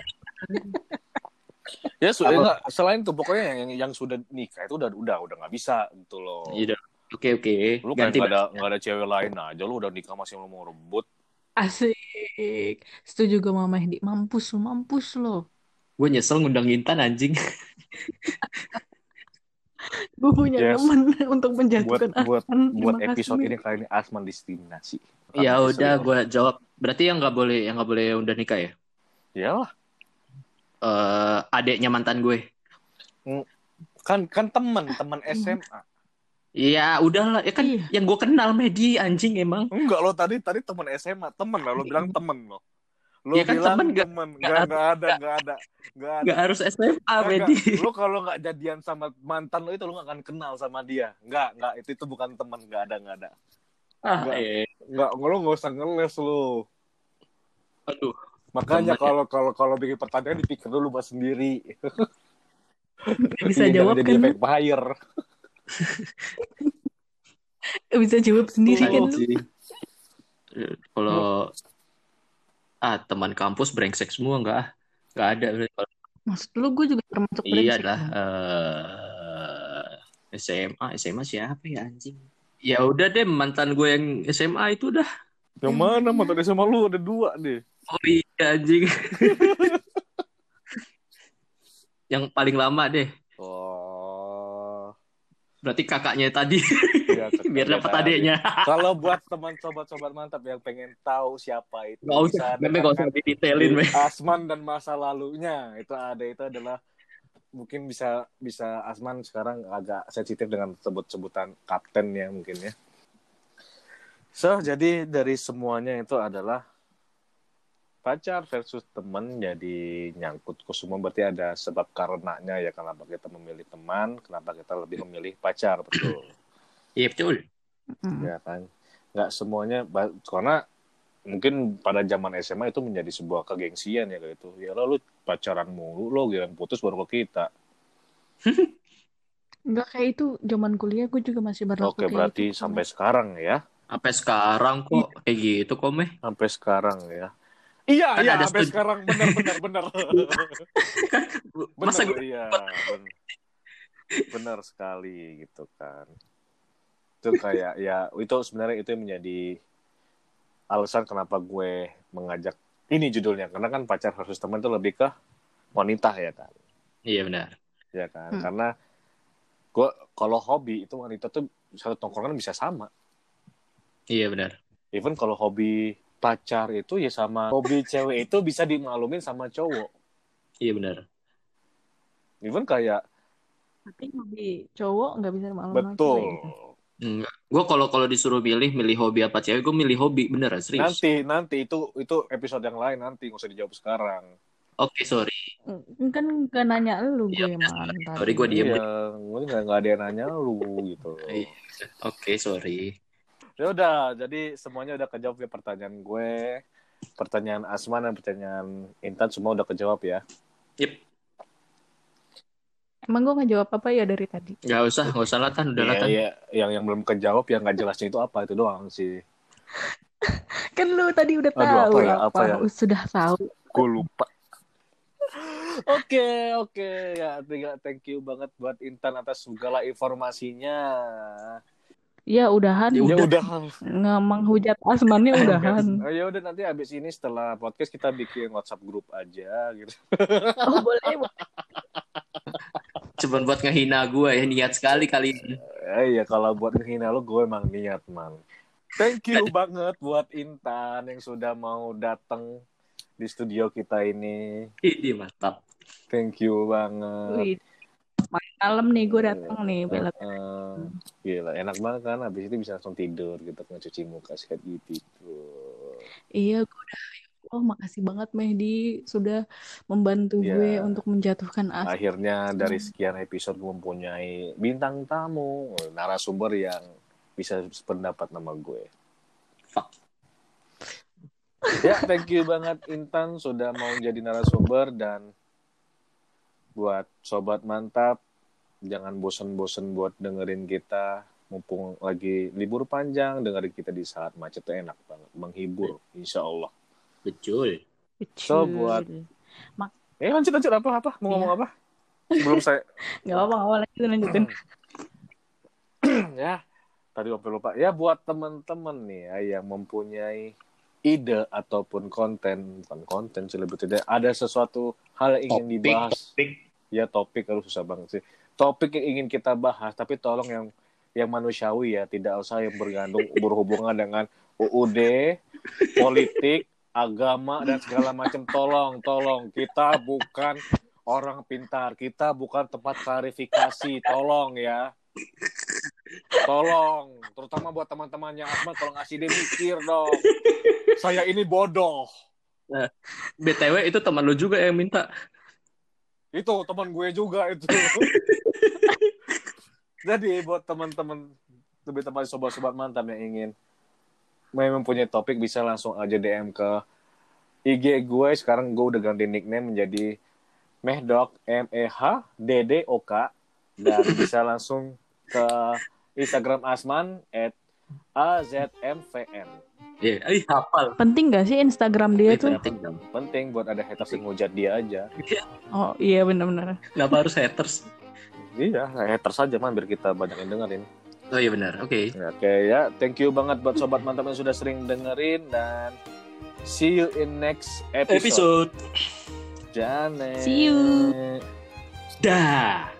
Speaker 2: Ya, su-
Speaker 3: Apa?
Speaker 2: enggak, selain itu pokoknya yang, yang sudah nikah itu udah udah udah nggak bisa gitu loh.
Speaker 3: Iya. Oke, oke.
Speaker 2: Lu kayak
Speaker 3: Ganti.
Speaker 2: nggak ada nggak ada cewek lain aja lu udah nikah masih mau rebut.
Speaker 4: Asik. Setuju gue sama Mehdi. Mampus lu, mampus lo.
Speaker 3: Gue nyesel ngundang Intan anjing. (laughs)
Speaker 4: Gue punya
Speaker 2: Yes.
Speaker 4: teman untuk
Speaker 2: Buat
Speaker 4: menjatuhkan
Speaker 2: buat
Speaker 4: Asman.
Speaker 2: buat
Speaker 4: Terima
Speaker 2: episode
Speaker 4: kasih.
Speaker 2: ini kali ini Asman diskriminasi.
Speaker 3: Ya
Speaker 2: Asman
Speaker 3: udah, gue jawab. Berarti yang nggak boleh, yang nggak boleh udah nikah ya?
Speaker 2: Iyalah.
Speaker 3: Eh, adeknya mantan gue.
Speaker 2: kan kan teman teman SMA.
Speaker 3: Iya, udahlah. Ya kan
Speaker 4: Iya.
Speaker 3: yang gue kenal Medi anjing emang.
Speaker 2: Enggak lo tadi tadi teman SMA, teman lah lo bilang temen lo. Lo
Speaker 3: Ya kan
Speaker 2: bilang
Speaker 3: temen, nggak-
Speaker 2: temen,
Speaker 3: nggak
Speaker 2: enggak enggak ada, enggak ada. Enggak ada.
Speaker 3: Gak harus SMA, Medi.
Speaker 2: Lo kalau nggak jadian sama mantan lo itu lo nggak akan kenal sama dia. Enggak, enggak itu itu bukan teman, enggak ada, enggak ada.
Speaker 3: Ah,
Speaker 2: Enggak.
Speaker 3: eh.
Speaker 2: Enggak, lo nggak usah ngeles lo.
Speaker 3: Aduh.
Speaker 2: Makanya
Speaker 3: Temen.
Speaker 2: kalau kalau kalau bikin pertanyaan dipikir dulu buat sendiri.
Speaker 4: Bisa
Speaker 2: Iya,
Speaker 4: jawab
Speaker 2: jangan jadi
Speaker 4: kan? (laughs) Bisa jawab sendiri kan.
Speaker 3: Eh, Kalau ah teman kampus brengsek semua nggak ah nggak ada.
Speaker 4: Maksud lu gue juga termasuk
Speaker 3: iya
Speaker 4: brengsek
Speaker 3: lah
Speaker 4: dong.
Speaker 3: eh SMA SMA siapa ya anjing ya udah deh mantan gue yang SMA itu udah
Speaker 2: Yang mana mantan SMA lu ada dua deh.
Speaker 3: oh iya anjing (laughs) yang paling lama deh
Speaker 2: Oh.
Speaker 3: Berarti kakaknya tadi
Speaker 2: Ya, (laughs)
Speaker 3: biar dapat
Speaker 2: tadi.
Speaker 3: adeknya
Speaker 2: Kalau buat teman sobat-sobat mantap yang pengen tahu siapa itu,
Speaker 3: nggak usah memang nggak usah didetailin.
Speaker 2: Asman dan masa lalunya itu ada itu adalah mungkin bisa bisa Asman sekarang agak sensitif dengan sebut-sebutan kapten ya mungkin ya. So jadi dari semuanya itu adalah pacar versus teman jadi nyangkut ke semua berarti ada sebab karenanya ya kenapa kita memilih teman kenapa kita lebih memilih pacar betul. (clears throat)
Speaker 3: Iya betul.
Speaker 2: Ya kan? Nggak semuanya karena mungkin pada zaman SMA itu menjadi sebuah kegengsian ya kayak itu. Ya lo lu pacaran mulu lo yang putus baru ke kita. (laughs)
Speaker 4: Enggak kayak itu zaman kuliah gue juga masih berlaku
Speaker 2: oke
Speaker 4: kayak
Speaker 2: berarti
Speaker 4: gitu.
Speaker 2: sampai sekarang ya.
Speaker 3: Sampai sekarang kok kayak gitu kok meh
Speaker 2: sampai sekarang ya iya
Speaker 3: Kan
Speaker 2: iya
Speaker 3: ada
Speaker 2: sampai
Speaker 3: studi-
Speaker 2: sekarang. Benar benar benar. (laughs)
Speaker 3: Masa
Speaker 2: benar
Speaker 3: gue
Speaker 2: iya. ben- benar sekali gitu kan. Itu kayak ya itu sebenarnya itu yang menjadi alasan kenapa gue mengajak ini judulnya. Karena kan pacar versus teman itu lebih ke wanita ya kan?
Speaker 3: Iya benar.
Speaker 2: Ya kan?
Speaker 4: Hmm.
Speaker 2: karena gue kalau hobi itu wanita tuh satu tongkrongan bisa sama.
Speaker 3: Iya benar.
Speaker 2: Even kalau hobi pacar itu ya sama hobi cewek itu bisa dimaklumin sama cowok
Speaker 3: iya benar
Speaker 2: even kayak
Speaker 4: Tapi hobi cowok nggak bisa malu
Speaker 2: betul
Speaker 3: Enggak. Gue kalau kalau disuruh milih milih hobi apa cewek, gue milih hobi bener serius.
Speaker 2: nanti nanti itu itu episode yang lain nanti nggak usah dijawab sekarang
Speaker 3: Oke sorry.
Speaker 4: Kan gak nanya lu
Speaker 3: Iya,
Speaker 4: gue tadi.
Speaker 3: Sorry, gue diem.
Speaker 2: iya gue nggak nggak ada yang nanya lu gitu
Speaker 3: Iya. Oke sorry.
Speaker 2: Ya udah jadi semuanya udah kejawab ya pertanyaan gue pertanyaan Asma dan pertanyaan Intan semua udah kejawab ya
Speaker 3: Yep.
Speaker 4: Emang gue nggak jawab apa ya dari tadi?
Speaker 3: Gak usah, gak usah lah Tan. Udah lah
Speaker 2: Iya,
Speaker 3: Tan.
Speaker 2: iya. yang yang belum kejawab yang nggak jelasnya itu apa itu doang sih. (laughs)
Speaker 4: Kan lu tadi udah
Speaker 2: Aduh,
Speaker 4: tahu
Speaker 2: apa ya, apa ya?
Speaker 4: Sudah tahu.
Speaker 2: Gue lupa. Oke, oke ya, tiga thank you banget buat Intan atas segala informasinya.
Speaker 4: Ya udahan.
Speaker 3: Ya
Speaker 2: Ya Udah.
Speaker 4: Nggak menghujat asmannya (laughs) udahan.
Speaker 2: Oh, ya udah nanti abis ini setelah podcast kita bikin WhatsApp grup aja gitu.
Speaker 4: Oh boleh. boleh.
Speaker 3: Cuman buat ngehina gue ya, niat sekali kali ini.
Speaker 2: Eh, iya kalau buat ngehina lo gue emang niat man. Thank you banget buat Intan yang sudah mau datang di studio kita ini.
Speaker 3: Ini mantap.
Speaker 2: Thank you banget.
Speaker 4: Wih, malam nih gue datang nih bela
Speaker 2: Eh, gila, enak banget kan. Habis itu bisa langsung tidur gitu, ngecuci muka sehat gitu.
Speaker 4: Iya, gue udah. Oh, makasih banget Mehdi sudah membantu
Speaker 2: Iya.
Speaker 4: gue untuk menjatuhkan as.
Speaker 2: Akhirnya dari sekian episode gue mempunyai bintang tamu, narasumber yang bisa sependapat nama gue.
Speaker 3: Fuck.
Speaker 2: Ya, thank you banget Intan sudah mau jadi narasumber dan buat sobat mantap, jangan bosen-bosen buat dengerin kita mumpung lagi libur panjang, dengerin kita di saat macet tuh enak banget, menghibur, insya Allah.
Speaker 3: Betul.
Speaker 2: So, buat- Eh lanjut lanjut apa apa mau ngomong apa? Sebelum saya (laughs)
Speaker 4: Gak apa-apa, gak apa lanjutin, lanjutin.
Speaker 2: ya tadi sampai lupa ya buat teman-teman nih ya yang mempunyai ide ataupun konten bukan konten sih lebih tidak ada sesuatu hal yang ingin
Speaker 3: Topik,
Speaker 2: dibahas
Speaker 3: topik.
Speaker 2: Ya topik harus susah banget sih. Topik yang ingin kita bahas tapi tolong yang yang manusiawi ya tidak usah yang bergantung (laughs) berhubungan dengan UUD politik agama dan segala macam. Tolong tolong kita bukan orang pintar kita bukan tempat klarifikasi. Tolong ya. Tolong terutama buat teman-temannya Ahmad tolong ngasih dia mikir dong. Saya ini bodoh.
Speaker 3: BTW itu teman lu juga yang minta.
Speaker 2: Itu teman gue juga itu. (laughs) Jadi buat teman-teman lebih tepat sobat-sobat mantap yang ingin memang mempunyai topik bisa langsung aja DM ke IG gue. Sekarang gue udah ganti nickname menjadi Mehdok M E H D D O K. Dan bisa langsung ke Instagram Asman at A Z M V N
Speaker 3: Iya, eh hafal.
Speaker 4: Penting gak sih Instagram dia
Speaker 3: Itu
Speaker 4: tuh?
Speaker 3: penting dong.
Speaker 2: penting buat ada haters yang ngujat dia aja
Speaker 4: Oh iya benar-benar.
Speaker 3: Kenapa harus haters?
Speaker 2: iya haters aja man biar kita banyak yang dengerin
Speaker 3: Oh iya benar. Oke.
Speaker 2: Oke ya, thank you banget buat sobat mantap yang sudah sering dengerin dan see you in next episode.
Speaker 3: Episode.
Speaker 2: Jane.
Speaker 4: See you.
Speaker 3: Dah.